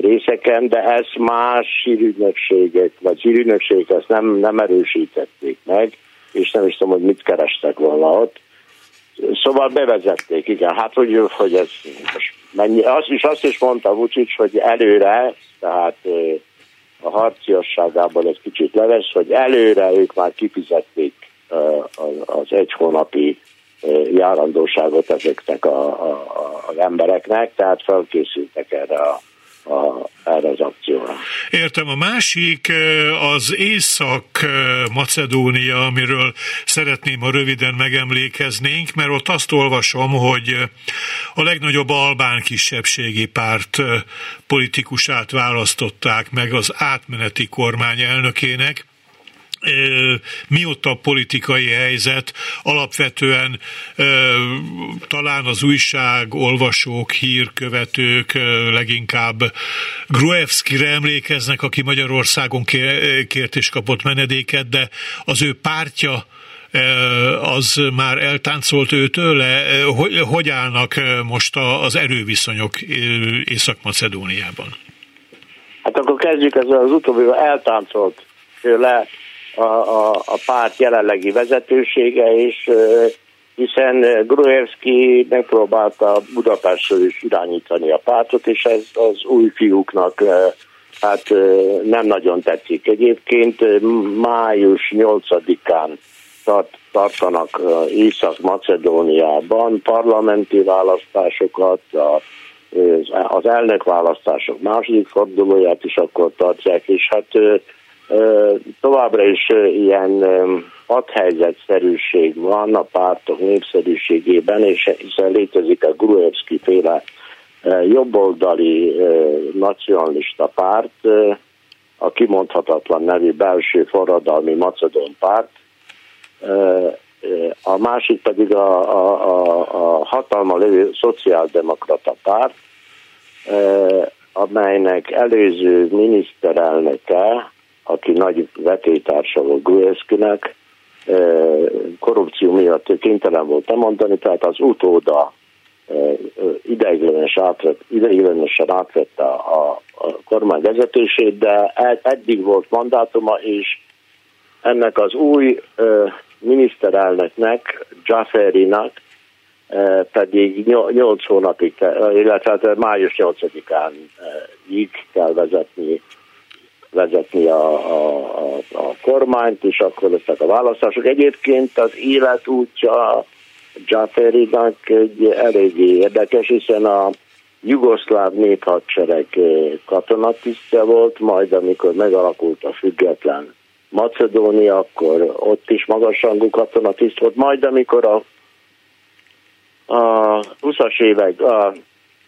részeken, de ezt más hírügynökségek, vagy hírügynökségek ezt nem, nem erősítették meg, és nem is tudom, hogy mit kerestek volna ott Szóval bevezették, igen. Hát, hogy, hogy ez mennyi, azt is, azt is mondta Vucic, hogy előre, tehát a harciasságából egy kicsit levesz, hogy előre ők már kifizették az egy hónapi járandóságot ezeknek a, az embereknek, tehát felkészültek erre a a, erre az akcióra. Értem, a másik az Észak-Macedónia, amiről szeretném, ha röviden megemlékeznénk, mert ott azt olvasom, hogy a legnagyobb albán kisebbségi párt politikusát választották meg az átmeneti kormány elnökének, mióta a politikai helyzet alapvetően talán az újság, olvasók, hírkövetők leginkább Gruevskire emlékeznek, aki Magyarországon kért és kapott menedéket, de az ő pártja az már eltáncolt őtől? Hogy, állnak most az erőviszonyok Észak-Macedóniában? Hát akkor kezdjük ezzel az utóbbi, eltáncolt tőle a, a, a párt jelenlegi vezetősége, és hiszen Gruevski megpróbálta Budapestről is irányítani a pártot, és ez az új fiúknak hát nem nagyon tetszik. Egyébként május 8-án tart, tartanak Észak-Macedóniában parlamenti választásokat, a, az elnökválasztások második fordulóját is akkor tartják, és hát Továbbra is ilyen adhelyzetszerűség van a pártok népszerűségében, és hiszen létezik a Gruevski féle jobboldali nacionalista párt, a kimondhatatlan nevű belső forradalmi macedón párt, a másik pedig a, a, a, a hatalma lévő szociáldemokrata párt, amelynek előző miniszterelnöke aki nagy vetétársa volt Gruevskinek, korrupció miatt kénytelen volt lemondani, tehát az utóda ideiglenes átvett, ideiglenesen átvette a, a kormány vezetését, de eddig volt mandátuma, és ennek az új miniszterelnöknek, Jafferinak pedig 8 hónapig, illetve hát május 8-án így kell vezetni vezetni a, a, a, a kormányt, és akkor lesznek a választások. Egyébként az életútja Jafferinak egy eléggé érdekes, hiszen a jugoszláv néphadsereg katonatisztje volt, majd amikor megalakult a független Macedónia, akkor ott is magasrangú katonatiszt volt, majd amikor a, a 20-as évek, a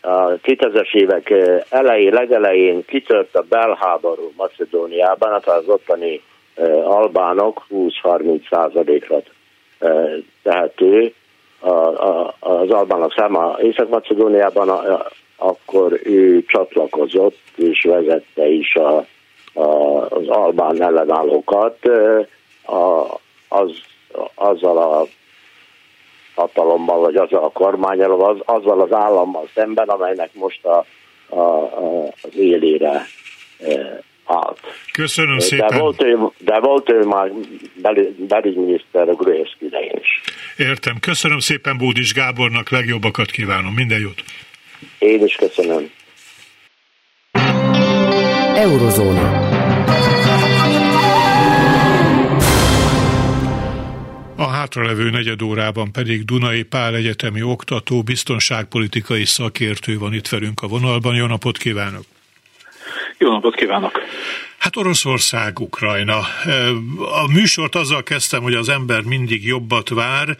a 2000-es évek elején, legelején kitört a belháború Macedóniában, hát az ottani albánok 20-30 százalékra tehető. Az albánok száma Észak-Macedóniában, akkor ő csatlakozott és vezette is a, a, az albán ellenállókat a, az, azzal a hatalommal, vagy azzal a kormányal, az, azzal az állammal szemben, amelynek most a, a, a, az élére e, állt. Köszönöm de szépen. Volt ő, de volt ő már bel, belügyminiszter a Gruevski idején is. Értem. Köszönöm szépen Bódis Gábornak, legjobbakat kívánom. Minden jót. Én is köszönöm. Eurozóna. Hátralevő negyed órában pedig Dunai Pál egyetemi oktató, biztonságpolitikai szakértő van itt velünk a vonalban. Jó napot kívánok! Jó napot kívánok! Hát Oroszország, Ukrajna. A műsort azzal kezdtem, hogy az ember mindig jobbat vár,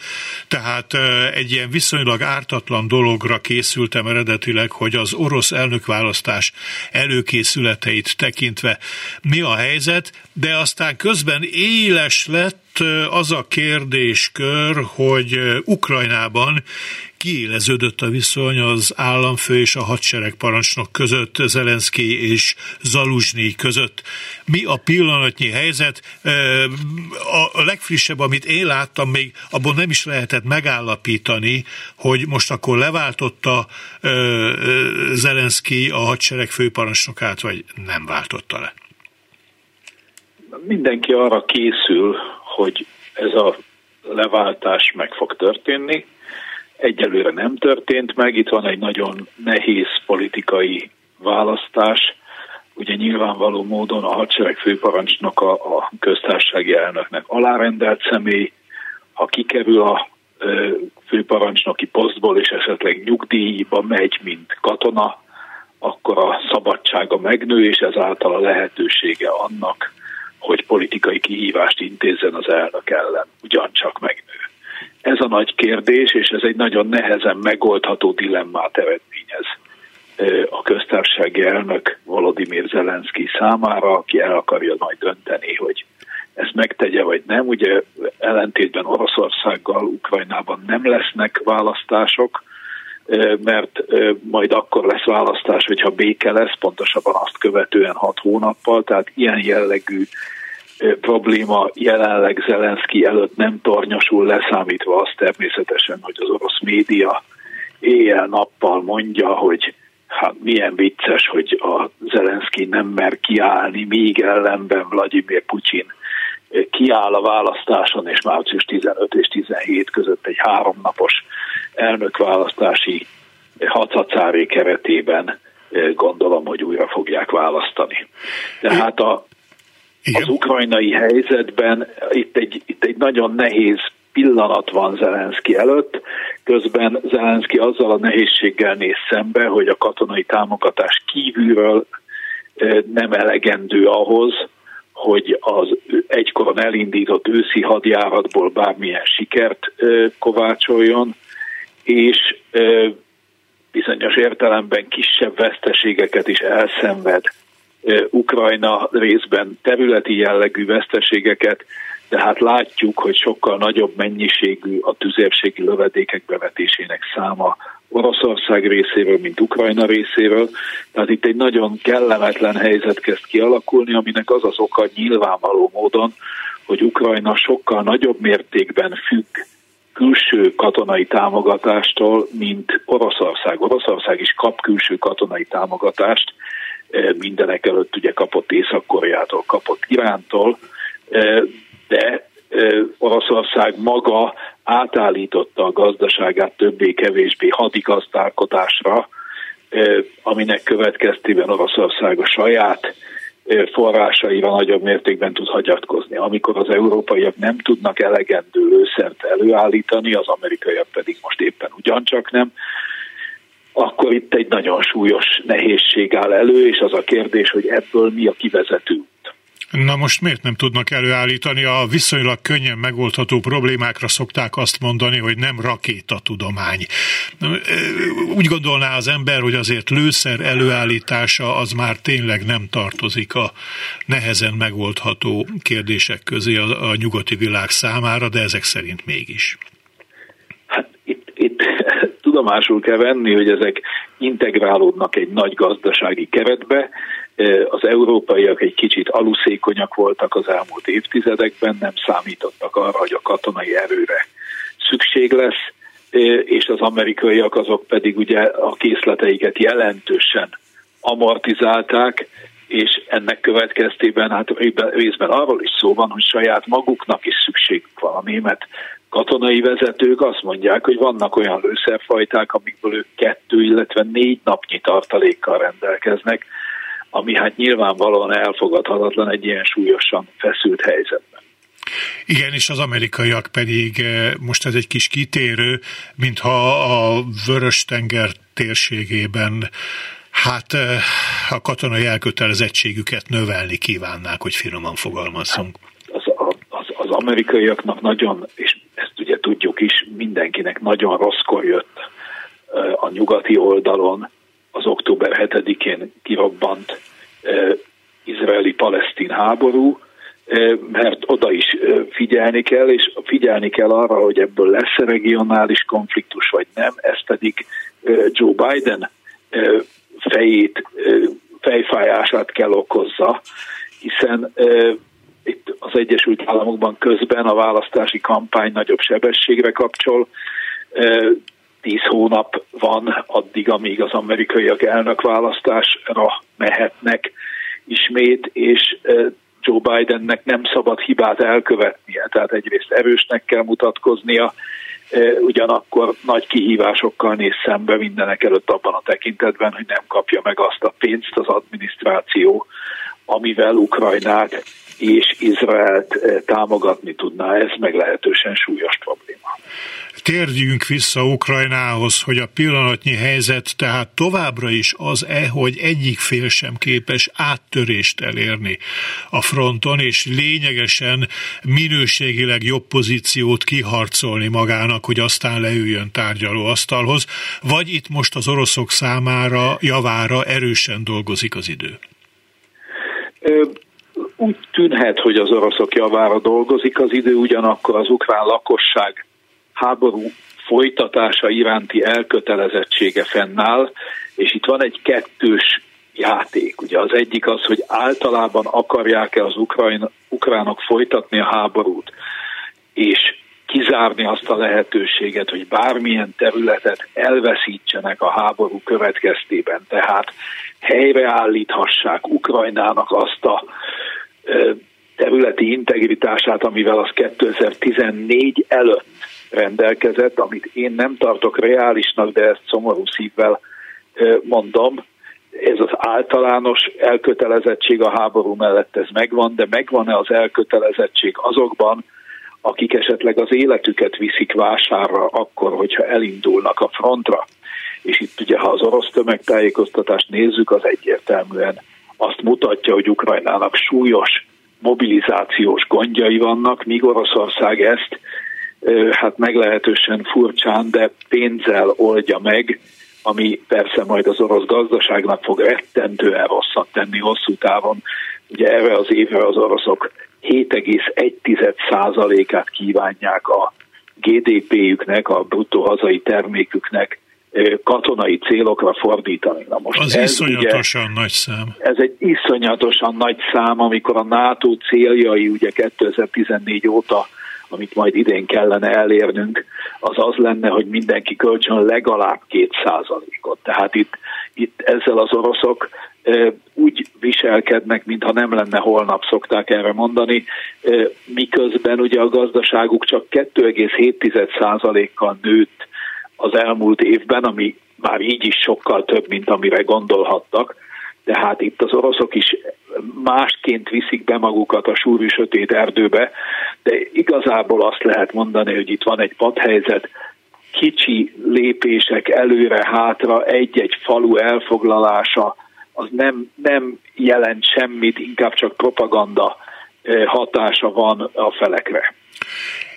tehát egy ilyen viszonylag ártatlan dologra készültem eredetileg, hogy az orosz elnökválasztás előkészületeit tekintve mi a helyzet, de aztán közben éles lett az a kérdéskör, hogy Ukrajnában kiéleződött a viszony az államfő és a hadsereg parancsnok között, Zelenszky és Zaluzsnyi között. Mi a pillanatnyi helyzet? A legfrissebb, amit én láttam, még abból nem is lehetett megállapítani, hogy most akkor leváltotta Zelenszky a hadsereg főparancsnokát, vagy nem váltotta le? Mindenki arra készül, hogy ez a leváltás meg fog történni. Egyelőre nem történt meg, itt van egy nagyon nehéz politikai választás. Ugye nyilvánvaló módon a hadsereg főparancsnoka a köztársasági elnöknek alárendelt személy, ha kikerül a főparancsnoki posztból és esetleg nyugdíjba megy, mint katona, akkor a szabadsága megnő, és ezáltal a lehetősége annak, hogy politikai kihívást intézzen az elnök ellen, ugyancsak megnő. Ez a nagy kérdés, és ez egy nagyon nehezen megoldható dilemmát eredményez a köztársasági elnök Volodymyr Zelenszky számára, aki el akarja majd dönteni, hogy ezt megtegye vagy nem. Ugye ellentétben Oroszországgal Ukrajnában nem lesznek választások, mert majd akkor lesz választás, hogyha béke lesz, pontosabban azt követően hat hónappal, tehát ilyen jellegű probléma jelenleg Zelenszky előtt nem tornyosul, leszámítva azt természetesen, hogy az orosz média éjjel-nappal mondja, hogy hát milyen vicces, hogy a Zelenszky nem mer kiállni, míg ellenben Vladimir Putyin kiáll a választáson, és március 15 és 17 között egy háromnapos elnökválasztási hatacári keretében gondolom, hogy újra fogják választani. Tehát a, az ukrajnai helyzetben itt egy, itt egy nagyon nehéz pillanat van Zelenszky előtt, közben Zelenszky azzal a nehézséggel néz szembe, hogy a katonai támogatás kívülről nem elegendő ahhoz, hogy az egykoron elindított őszi hadjáratból bármilyen sikert kovácsoljon, és bizonyos értelemben kisebb veszteségeket is elszenved Ukrajna részben területi jellegű veszteségeket, de hát látjuk, hogy sokkal nagyobb mennyiségű a tüzérségi lövedékek bevetésének száma Oroszország részéről, mint Ukrajna részéről. Tehát itt egy nagyon kellemetlen helyzet kezd kialakulni, aminek az az oka nyilvánvaló módon, hogy Ukrajna sokkal nagyobb mértékben függ külső katonai támogatástól, mint Oroszország. Oroszország is kap külső katonai támogatást, mindenek előtt ugye kapott Észak-Koreától, kapott Irántól, de Oroszország maga átállította a gazdaságát többé-kevésbé hadigazdálkodásra, aminek következtében Oroszország a saját forrásaira nagyobb mértékben tud hagyatkozni. Amikor az európaiak nem tudnak elegendő lőszert előállítani, az amerikaiak pedig most éppen ugyancsak nem, akkor itt egy nagyon súlyos nehézség áll elő, és az a kérdés, hogy ebből mi a kivezető. Na most miért nem tudnak előállítani? A viszonylag könnyen megoldható problémákra szokták azt mondani, hogy nem rakétatudomány. Úgy gondolná az ember, hogy azért lőszer előállítása az már tényleg nem tartozik a nehezen megoldható kérdések közé a, a nyugati világ számára, de ezek szerint mégis. Hát itt, itt tudomásul kell venni, hogy ezek integrálódnak egy nagy gazdasági keretbe, az európaiak egy kicsit aluszékonyak voltak az elmúlt évtizedekben, nem számítottak arra, hogy a katonai erőre szükség lesz, és az amerikaiak azok pedig ugye a készleteiket jelentősen amortizálták, és ennek következtében hát részben arról is szó van, hogy saját maguknak is szükségük van. A német katonai vezetők azt mondják, hogy vannak olyan lőszerfajták, amikből ők kettő, illetve négy napnyi tartalékkal rendelkeznek, ami hát nyilvánvalóan elfogadhatatlan egy ilyen súlyosan feszült helyzetben. Igen, és az amerikaiak pedig, eh, most ez egy kis kitérő, mintha a Vörös-tenger térségében hát eh, a katonai elkötelezettségüket növelni kívánnák, hogy finoman fogalmazzunk. Az, az, az amerikaiaknak nagyon, és ezt ugye tudjuk is, mindenkinek nagyon rosszkor jött eh, a nyugati oldalon az október 7-én kirobbant izraeli-palesztin háború, mert oda is figyelni kell, és figyelni kell arra, hogy ebből lesz -e regionális konfliktus, vagy nem, ez pedig Joe Biden fejét, fejfájását kell okozza, hiszen itt az Egyesült Államokban közben a választási kampány nagyobb sebességre kapcsol, tíz hónap van addig, amíg az amerikaiak elnökválasztásra mehetnek ismét, és Joe Bidennek nem szabad hibát elkövetnie, tehát egyrészt erősnek kell mutatkoznia, ugyanakkor nagy kihívásokkal néz szembe mindenek előtt abban a tekintetben, hogy nem kapja meg azt a pénzt az adminisztráció, amivel Ukrajnát és Izraelt támogatni tudná. Ez meglehetősen súlyos probléma térjünk vissza Ukrajnához, hogy a pillanatnyi helyzet tehát továbbra is az-e, hogy egyik fél sem képes áttörést elérni a fronton, és lényegesen minőségileg jobb pozíciót kiharcolni magának, hogy aztán leüljön tárgyalóasztalhoz, vagy itt most az oroszok számára javára erősen dolgozik az idő? úgy tűnhet, hogy az oroszok javára dolgozik az idő, ugyanakkor az ukrán lakosság háború folytatása iránti elkötelezettsége fennáll, és itt van egy kettős játék. Ugye az egyik az, hogy általában akarják-e az ukrajn, ukránok folytatni a háborút, és kizárni azt a lehetőséget, hogy bármilyen területet elveszítsenek a háború következtében, tehát helyreállíthassák Ukrajnának azt a területi integritását, amivel az 2014 előtt rendelkezett, amit én nem tartok reálisnak, de ezt szomorú szívvel mondom, ez az általános elkötelezettség a háború mellett ez megvan, de megvan-e az elkötelezettség azokban, akik esetleg az életüket viszik vásárra akkor, hogyha elindulnak a frontra. És itt ugye, ha az orosz tömegtájékoztatást nézzük, az egyértelműen azt mutatja, hogy Ukrajnának súlyos mobilizációs gondjai vannak, míg Oroszország ezt hát meglehetősen furcsán, de pénzzel oldja meg, ami persze majd az orosz gazdaságnak fog rettentően rosszat tenni hosszú távon. Ugye erre az évre az oroszok 7,1%-át kívánják a GDP-jüknek, a bruttó hazai terméküknek katonai célokra fordítani. Na most az ez iszonyatosan ugye, nagy szám. Ez egy iszonyatosan nagy szám, amikor a NATO céljai ugye 2014 óta amit majd idén kellene elérnünk, az az lenne, hogy mindenki kölcsön legalább két százalékot. Tehát itt, itt ezzel az oroszok úgy viselkednek, mintha nem lenne holnap, szokták erre mondani, miközben ugye a gazdaságuk csak 2,7%-kal nőtt az elmúlt évben, ami már így is sokkal több, mint amire gondolhattak. Tehát itt az oroszok is másként viszik be magukat a súrű sötét erdőbe, de igazából azt lehet mondani, hogy itt van egy padhelyzet, kicsi lépések előre-hátra, egy-egy falu elfoglalása, az nem, nem jelent semmit, inkább csak propaganda eh, hatása van a felekre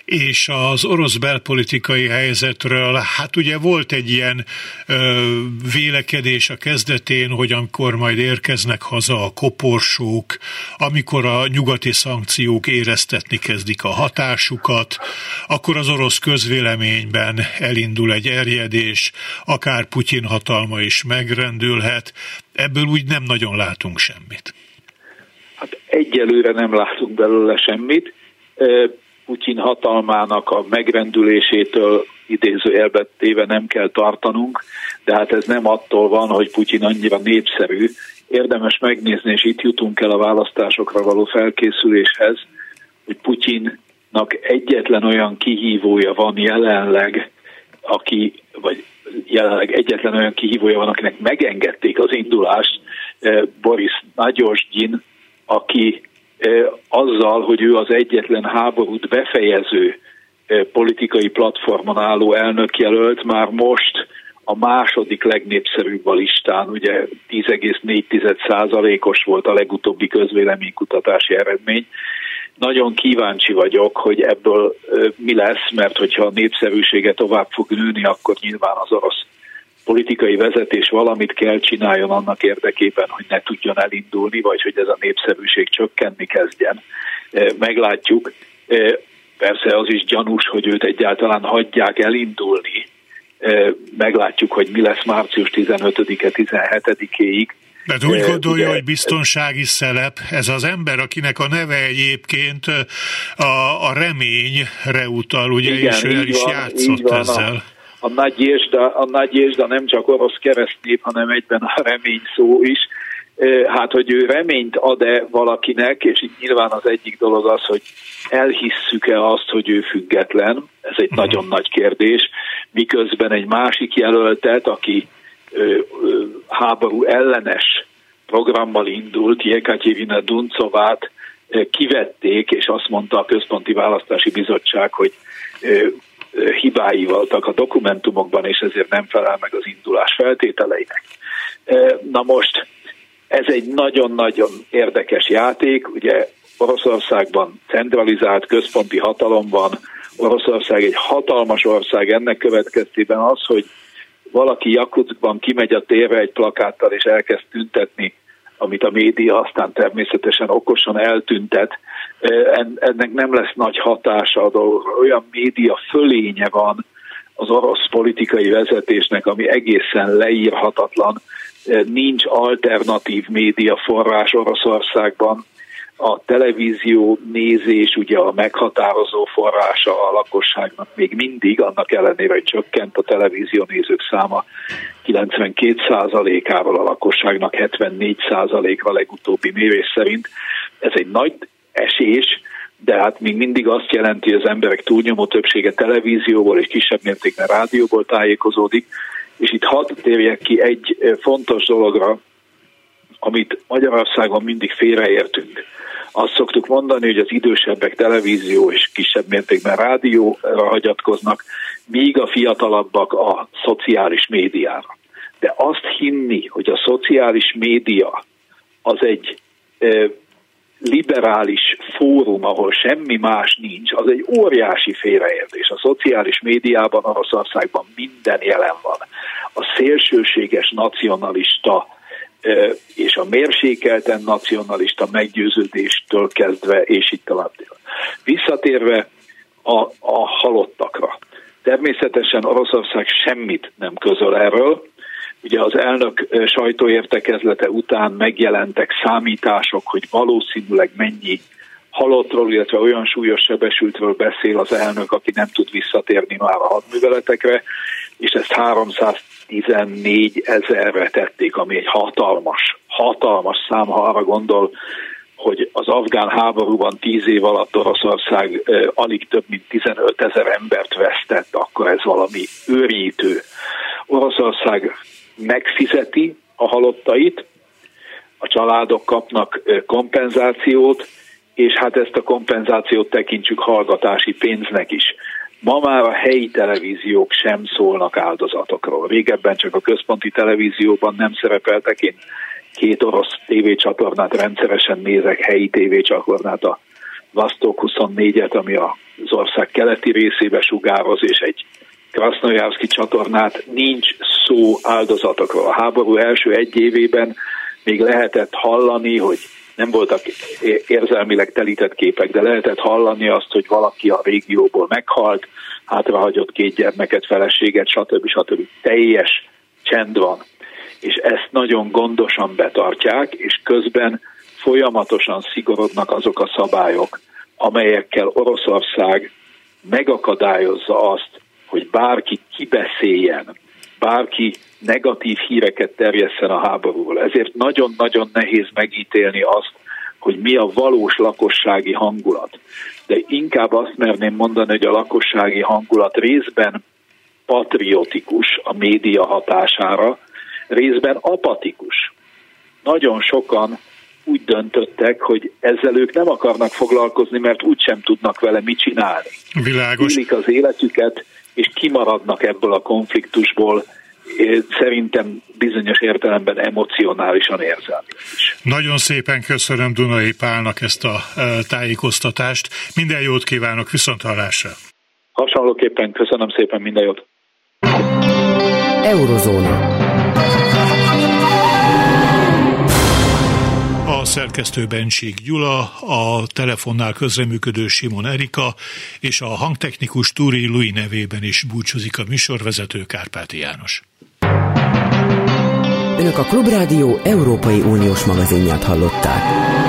és az orosz belpolitikai helyzetről, hát ugye volt egy ilyen ö, vélekedés a kezdetén, hogy amikor majd érkeznek haza a koporsók, amikor a nyugati szankciók éreztetni kezdik a hatásukat, akkor az orosz közvéleményben elindul egy erjedés, akár Putyin hatalma is megrendülhet, ebből úgy nem nagyon látunk semmit. Hát egyelőre nem látunk belőle semmit. Putyin hatalmának a megrendülésétől idéző téve nem kell tartanunk, de hát ez nem attól van, hogy Putyin annyira népszerű. Érdemes megnézni, és itt jutunk el a választásokra való felkészüléshez, hogy Putyinnak egyetlen olyan kihívója van jelenleg, aki, vagy jelenleg egyetlen olyan kihívója van, akinek megengedték az indulást, eh, Boris Nagyosgyin, aki azzal, hogy ő az egyetlen háborút befejező politikai platformon álló elnökjelölt, már most a második legnépszerűbb a listán, ugye 10,4%-os volt a legutóbbi közvéleménykutatási eredmény. Nagyon kíváncsi vagyok, hogy ebből mi lesz, mert hogyha a népszerűsége tovább fog nőni, akkor nyilván az orosz politikai vezetés valamit kell csináljon annak érdekében, hogy ne tudjon elindulni, vagy hogy ez a népszerűség csökkenni kezdjen. E, meglátjuk. E, persze az is gyanús, hogy őt egyáltalán hagyják elindulni. E, meglátjuk, hogy mi lesz március 15-e, 17-éig. Mert úgy gondolja, ugye, hogy biztonsági szelep, ez az ember, akinek a neve egyébként a, a reményre utal, ugye, igen, és ő el is van, játszott van, ezzel. A, a nagy Jézsda, a nagy Jézsda nem csak orosz keresztnép, hanem egyben a remény szó is. Hát, hogy ő reményt ad-e valakinek, és itt nyilván az egyik dolog az, hogy elhisszük-e azt, hogy ő független, ez egy uh-huh. nagyon nagy kérdés, miközben egy másik jelöltet, aki ö, ö, háború ellenes programmal indult, Jekatyevina Duncovát kivették, és azt mondta a Központi Választási Bizottság, hogy hibái voltak a dokumentumokban, és ezért nem felel meg az indulás feltételeinek. Na most, ez egy nagyon-nagyon érdekes játék, ugye Oroszországban centralizált központi hatalom van, Oroszország egy hatalmas ország, ennek következtében az, hogy valaki Jakutskban kimegy a térre egy plakáttal és elkezd tüntetni, amit a média aztán természetesen okosan eltüntet, ennek nem lesz nagy hatása a dolog. Olyan média fölénye van az orosz politikai vezetésnek, ami egészen leírhatatlan. Nincs alternatív média forrás Oroszországban. A televízió nézés ugye a meghatározó forrása a lakosságnak még mindig, annak ellenére, hogy csökkent a televízió nézők száma 92%-ával a lakosságnak 74%-a legutóbbi mérés szerint. Ez egy nagy esés, de hát még mindig azt jelenti, hogy az emberek túlnyomó többsége televízióból és kisebb mértékben rádióból tájékozódik, és itt hadd térjek ki egy fontos dologra, amit Magyarországon mindig félreértünk. Azt szoktuk mondani, hogy az idősebbek televízió és kisebb mértékben rádióra hagyatkoznak, míg a fiatalabbak a szociális médiára. De azt hinni, hogy a szociális média az egy liberális fórum, ahol semmi más nincs, az egy óriási félreértés. A szociális médiában Oroszországban minden jelen van. A szélsőséges nacionalista és a mérsékelten nacionalista meggyőződéstől kezdve, és itt tovább. Visszatérve a, a halottakra. Természetesen Oroszország semmit nem közöl erről, Ugye az elnök sajtóértekezlete után megjelentek számítások, hogy valószínűleg mennyi halottról, illetve olyan súlyos sebesültről beszél az elnök, aki nem tud visszatérni már a hadműveletekre, és ezt 314 ezerre tették, ami egy hatalmas, hatalmas szám, ha arra gondol, hogy az afgán háborúban tíz év alatt Oroszország eh, alig több mint 15 ezer embert vesztett, akkor ez valami őrítő. Oroszország megfizeti a halottait, a családok kapnak kompenzációt, és hát ezt a kompenzációt tekintsük hallgatási pénznek is. Ma már a helyi televíziók sem szólnak áldozatokról. Régebben csak a központi televízióban nem szerepeltek. Én két orosz tévécsatornát rendszeresen nézek, helyi tévécsatornát, a Vastok 24-et, ami az ország keleti részébe sugároz, és egy Krasznojárszki csatornát nincs szó áldozatokról. A háború első egy évében még lehetett hallani, hogy nem voltak érzelmileg telített képek, de lehetett hallani azt, hogy valaki a régióból meghalt, hátrahagyott két gyermeket, feleséget, stb. stb. Teljes csend van. És ezt nagyon gondosan betartják, és közben folyamatosan szigorodnak azok a szabályok, amelyekkel Oroszország megakadályozza azt, hogy bárki kibeszéljen, bárki negatív híreket terjesszen a háborúról. Ezért nagyon-nagyon nehéz megítélni azt, hogy mi a valós lakossági hangulat. De inkább azt merném mondani, hogy a lakossági hangulat részben patriotikus a média hatására, részben apatikus. Nagyon sokan úgy döntöttek, hogy ezzel ők nem akarnak foglalkozni, mert úgysem tudnak vele mit csinálni. Világos. Élik az életüket, és kimaradnak ebből a konfliktusból, szerintem bizonyos értelemben emocionálisan érzelmi is. Nagyon szépen köszönöm Dunai Pálnak ezt a e, tájékoztatást. Minden jót kívánok, viszont hallásra. Hasonlóképpen köszönöm szépen, minden jót. Eurozóna. Szerkesztő Bencsik Gyula, a telefonnál közreműködő Simon Erika, és a hangtechnikus Túri Lui nevében is búcsúzik a műsorvezető Kárpáti János. Önök a Klubrádió Európai Uniós magazinját hallották.